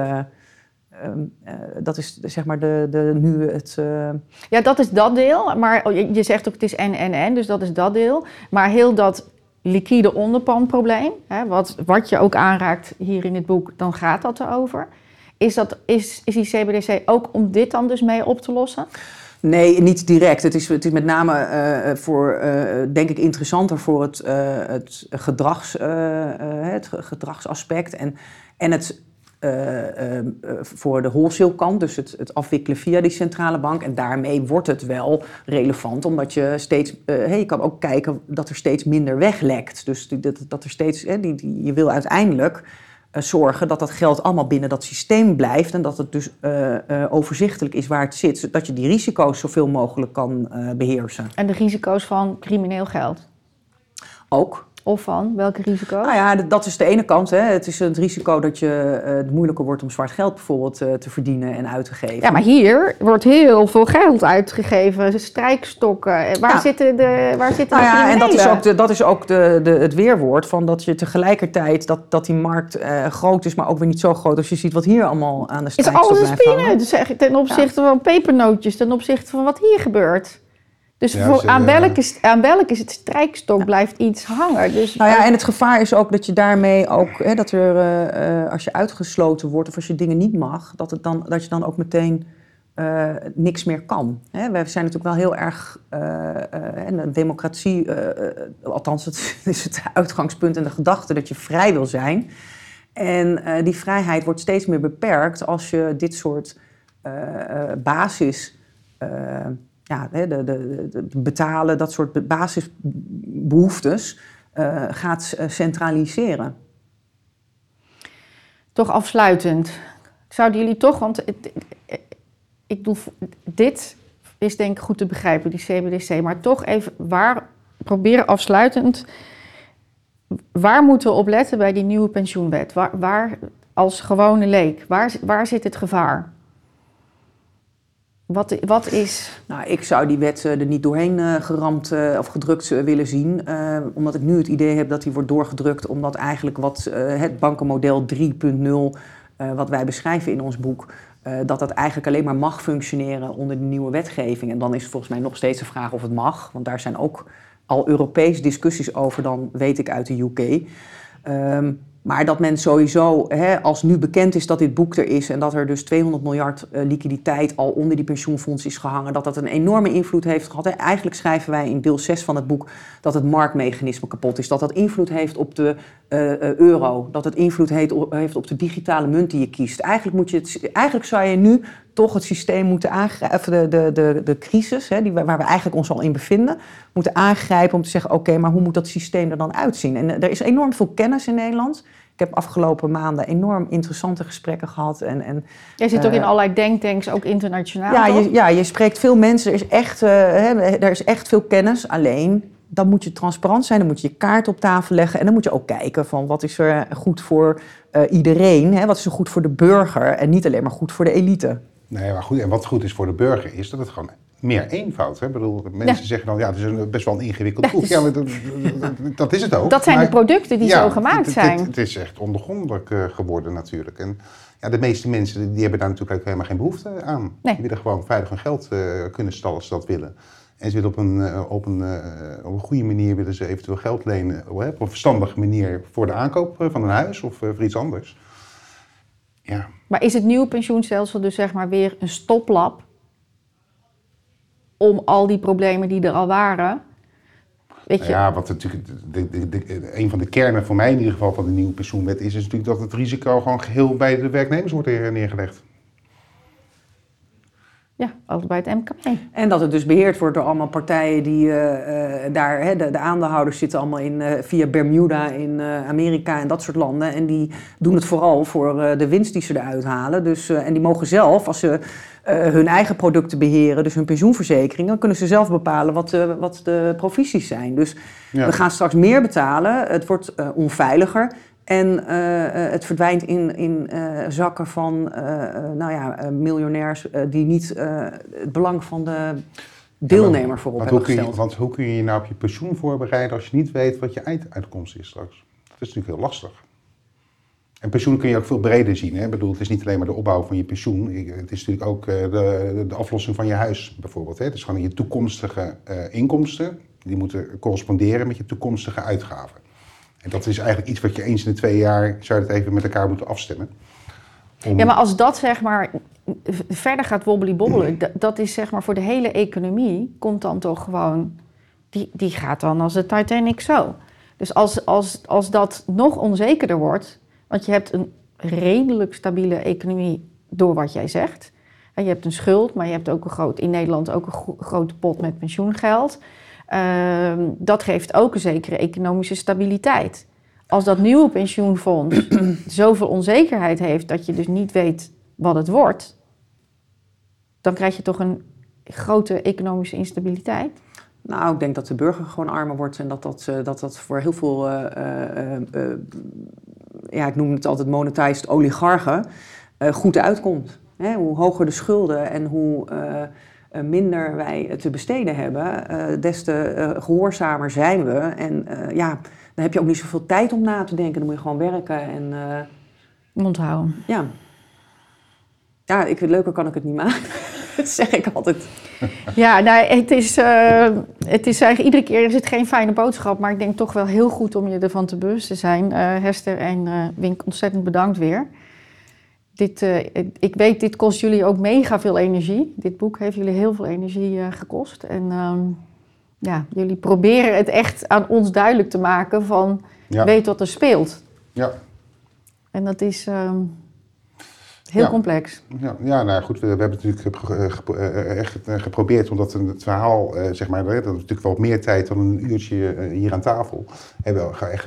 Um, uh, dat is zeg maar de, de, nu het. Uh... Ja, dat is dat deel. Maar je, je, zegt ook het is en en en, dus dat is dat deel. Maar heel dat liquide onderpandprobleem, hè, wat, wat je ook aanraakt hier in het boek, dan gaat dat erover. Is, dat, is, is die CBDC ook om dit dan dus mee op te lossen? Nee, niet direct. Het is, het is met name uh, voor, uh, denk ik, interessanter voor het, uh, het, gedrags, het gedragsaspect en, en het voor de wholesale kant, dus het, het, afwikkelen via die centrale bank. En daarmee wordt het wel relevant, omdat je steeds, uh, hey, je kan ook kijken dat er steeds minder weglekt. Dus dat, dat er steeds, die, die, je wil uiteindelijk zorgen dat dat geld allemaal binnen dat systeem blijft en dat het dus overzichtelijk is waar het zit, zodat je die risico's zoveel mogelijk kan beheersen. En de risico's van crimineel geld? Ook. Of van welke risico's? Nou ja, dat is de ene kant. Hè. Het is het risico dat je, eh, het moeilijker wordt om zwart geld bijvoorbeeld eh, te verdienen en uit te geven. Ja, maar hier wordt heel veel geld uitgegeven. Strijkstokken. Waar Ja. zitten de waar zitten Nou de ja, en dat is ook, de, dat is ook de, de, het weerwoord van dat je tegelijkertijd dat, dat die markt eh, groot is, maar ook weer niet zo groot als je ziet wat hier allemaal aan de Het is strijkstok alles een blijft. Dus zeg, ik, ten opzichte van pepernootjes, ten opzichte van wat hier gebeurt. Dus Ja, voor, ze- aan, ja. welke, aan welke is het strijkstok blijft iets hangen. Dus Nou ja, en het gevaar is ook dat je daarmee ook, hè, dat er, eh, eh, als je uitgesloten wordt of als je dingen niet mag, dat, het dan, dat je dan ook meteen eh, niks meer kan. Hè, wij zijn natuurlijk wel heel erg, eh, eh, en een democratie, althans het is het uitgangspunt en de gedachte dat je vrij wil zijn. En eh, die vrijheid wordt steeds meer beperkt als je dit soort eh, eh, basis, ja, de, de, betalen, dat soort basisbehoeftes eh, gaat eh, centraliseren. toch afsluitend. Zouden jullie toch, want ik doe, dit is denk ik goed te begrijpen, die CBDC, maar toch even waar, proberen afsluitend, waar moeten we op letten bij die nieuwe pensioenwet? Waar, waar als gewone leek, waar, waar zit het gevaar? Wat, wat is... Nou, ik zou die wet eh, er niet doorheen eh, geramd eh, of gedrukt willen zien. omdat ik nu het idee heb dat die wordt doorgedrukt. Omdat eigenlijk wat het bankenmodel 3.0, eh, wat wij beschrijven in ons boek... dat dat eigenlijk alleen maar mag functioneren onder de nieuwe wetgeving. En dan is het volgens mij nog steeds de vraag of het mag. Want daar zijn ook al Europese discussies over, dan weet ik uit de UK. Ehm, maar dat men sowieso, hè, als nu bekend is dat dit boek er is en dat er dus 200 miljard eh, liquiditeit al onder die pensioenfonds is gehangen, dat dat een enorme invloed heeft gehad. Eigenlijk schrijven wij in deel 6 van het boek dat het marktmechanisme kapot is. Dat dat invloed heeft op de eh, eh, euro, dat het invloed heeft op, de digitale munt die je kiest. Eigenlijk, moet je eigenlijk zou je nu toch het systeem moeten aangrijpen, de, de, de, de crisis hè, die, waar we eigenlijk ons al in bevinden, moeten aangrijpen om te zeggen, oké, maar hoe moet dat systeem er dan uitzien? En eh, er is enorm veel kennis in Nederland. Ik heb afgelopen maanden enorm interessante gesprekken gehad. En, en Jij zit ook in Eh, allerlei denktanks, ook internationaal. ja, je, ja, je spreekt veel mensen. Er is, echt, eh, hè, er is echt veel kennis. Alleen, dan moet je transparant zijn. Dan moet je je kaart op tafel leggen. En dan moet je ook kijken van wat is er goed voor iedereen. Hè? Wat is er goed voor de burger. En niet alleen maar goed voor de elite. Nee, maar goed, en wat goed is voor de burger is dat het gewoon meer eenvoud. Hè? Ik bedoel, mensen Ja. zeggen dan, ja, het is een, best wel een ingewikkeld boek. Ja, maar dat, is het ook. Dat zijn Maar- de producten die ja, zo gemaakt zijn. Het, is echt ondergrondelijk eh, geworden natuurlijk. En ja, de meeste mensen die hebben daar natuurlijk ook helemaal geen behoefte aan. Nee. Die willen gewoon veilig hun geld eh, kunnen stallen als ze dat willen. En ze willen op een, eh, op, een, eh, op een goede manier willen ze eventueel geld lenen. eh, Op een verstandige manier voor de aankoop eh, van een huis of eh, voor iets anders. Ja, Maar is het nieuwe pensioenstelsel dus zeg maar weer een stoplap om al die problemen die er al waren? Weet je, Ja, wat natuurlijk de, de, een van de kernen voor mij in ieder geval van de nieuwe pensioenwet is, is natuurlijk dat het risico gewoon geheel bij de werknemers wordt neer- neergelegd. Ja, altijd bij het MKB. En dat het dus beheerd wordt door allemaal partijen die eh, eh, daar, hè, de, de aandeelhouders zitten allemaal in, eh, via Bermuda in eh, Amerika en dat soort landen. En die doen het vooral voor eh, de winst die ze eruit halen. Dus, eh, en die mogen zelf, als ze eh, hun eigen producten beheren, dus hun pensioenverzekering, dan kunnen ze zelf bepalen wat, eh, wat de provisies zijn. Dus Ja. we gaan straks meer betalen, het wordt eh, onveiliger. En eh, eh, het verdwijnt in, in eh, zakken van nou ja, miljonairs die niet het belang van de deelnemer voorop want hoe, hebben kun je, gesteld. want hoe kun je je nou op je pensioen voorbereiden als je niet weet wat je einduitkomst is straks? Dat is natuurlijk heel lastig. En pensioen kun je ook veel breder zien. Hè? Ik bedoel, het is niet alleen maar de opbouw van je pensioen. Het is natuurlijk ook de, de aflossing van je huis bijvoorbeeld. Hè? Het is gewoon je toekomstige inkomsten. Die moeten corresponderen met je toekomstige uitgaven. En dat is eigenlijk iets wat je eens in de twee jaar zou het even met elkaar moeten afstemmen. Ja, maar als dat zeg maar verder gaat wobbly-bobbelen, dat, dat is zeg maar voor de hele economie, komt dan toch gewoon, die, die gaat dan als de Titanic zo. Dus als, als, als dat nog onzekerder wordt, want je hebt een redelijk stabiele economie door wat jij zegt. En je hebt een schuld, maar je hebt ook een groot, in Nederland ook een gro- grote pot met pensioengeld. Ehm, dat geeft ook een zekere economische stabiliteit. Als dat nieuwe pensioenfonds zoveel onzekerheid heeft dat je dus niet weet wat het wordt, dan krijg je toch een grote economische instabiliteit. Nou, ik denk dat de burger gewoon armer wordt en dat dat, eh, dat, dat voor heel veel, eh, eh, ja, ik noem het altijd monetized oligarchen, goed uitkomt. Hè? Hoe hoger de schulden en hoe minder wij te besteden hebben, eh, des te eh, gehoorzamer zijn we. En eh, ja, dan heb je ook niet zoveel tijd om na te denken. Dan moet je gewoon werken en eh, Mond houden. ja. Ja, ik, leuker kan ik het niet maken. dat zeg ik altijd. Ja, nou, het is, eh, het is eigenlijk iedere keer is het geen fijne boodschap, maar ik denk toch wel heel goed om je ervan te bewust te zijn. Eh, Hester en eh, Wink, ontzettend bedankt weer. Dit, eh, ik- weet, dit kost jullie ook mega veel energie. Dit boek heeft jullie heel veel energie eh, gekost. En ehm, ja, jullie proberen het echt aan ons duidelijk te maken van Ja. weet wat er speelt. Ja. En dat is ehm, heel Ja. complex. Ja, ja, nou goed, we, we hebben natuurlijk eh, echt geprobeerd, omdat het verhaal, zeg maar, dat is natuurlijk wel meer tijd dan een uurtje hier aan tafel. Hebben we echt,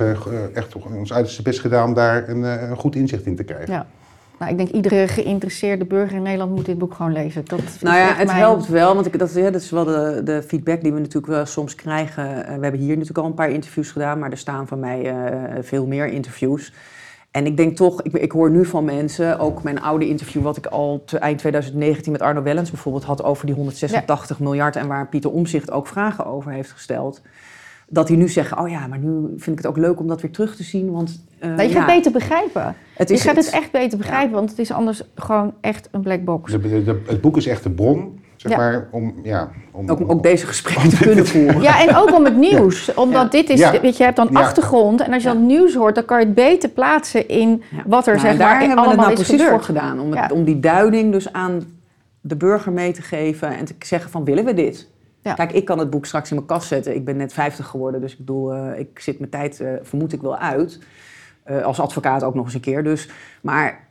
echt ons uiterste best gedaan om daar een, een goed inzicht in te krijgen. Ja. Nou, ik denk iedere geïnteresseerde burger in Nederland moet dit boek gewoon lezen. Dat Nou ja, het mijn- helpt wel, want ik, dat, ja, dat is wel de, de feedback die we natuurlijk wel soms krijgen. Eh, we hebben hier natuurlijk al een paar interviews gedaan, maar er staan van mij eh, veel meer interviews. En ik denk toch, ik, ik hoor nu van mensen, ook mijn oude interview wat ik al te, eind 2019 met Arno Wellens bijvoorbeeld had over die 186 miljard en waar Pieter Omzicht ook vragen over heeft gesteld. Dat die nu zeggen, oh ja, maar nu vind ik het ook leuk om dat weer terug te zien, want... eh, Nou, je ja, gaat beter begrijpen. het Je is gaat het echt beter begrijpen, Ja. want het is anders gewoon echt een black box. De- de- de- het boek is echt de bron, zeg Ja. maar, om, ja, om, Ook, ook deze gesprekken te kunnen voeren. Ja, en ook om het nieuws. Omdat Ja. dit is, Ja. weet je, je hebt dan Ja. achtergrond. En als je Ja. dan nieuws hoort, dan kan je het beter plaatsen in Ja. wat er Nou, zeg en daar maar hebben we het allemaal nou is precies gebeurd. voor gedaan. Om, het- Ja. om die duiding dus aan de burger mee te geven en te zeggen van willen we dit? Ja. Kijk, ik kan het boek straks in mijn kast zetten. Ik ben net 50 geworden, dus ik bedoel, eh, ik zit mijn tijd, eh, vermoed ik wel uit. Eh, als advocaat ook nog eens een keer. Dus, maar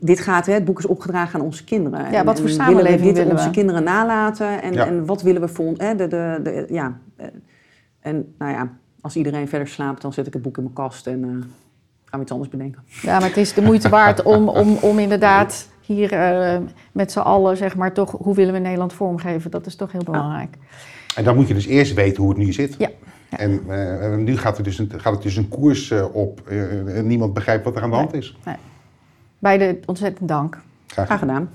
dit gaat, hè, het boek is opgedragen aan onze kinderen. Ja, wat voor en samenleving willen we dit willen onze we? kinderen nalaten? En, Ja. en wat willen we voor hè, de, de, de, ja. En nou ja, als iedereen verder slaapt, dan zet ik het boek in mijn kast en eh, gaan we iets anders bedenken. Ja, maar het is de moeite waard om, om, om inderdaad hier eh, met z'n allen, zeg maar, toch, hoe willen we Nederland vormgeven? Dat is toch heel belangrijk. En dan moet je dus eerst weten hoe het nu zit. Ja. Ja. En eh, nu gaat, er dus een, gaat het dus een koers eh, op eh, en niemand begrijpt wat er aan de hand is. Beide ontzettend dank. Graag Graag gedaan.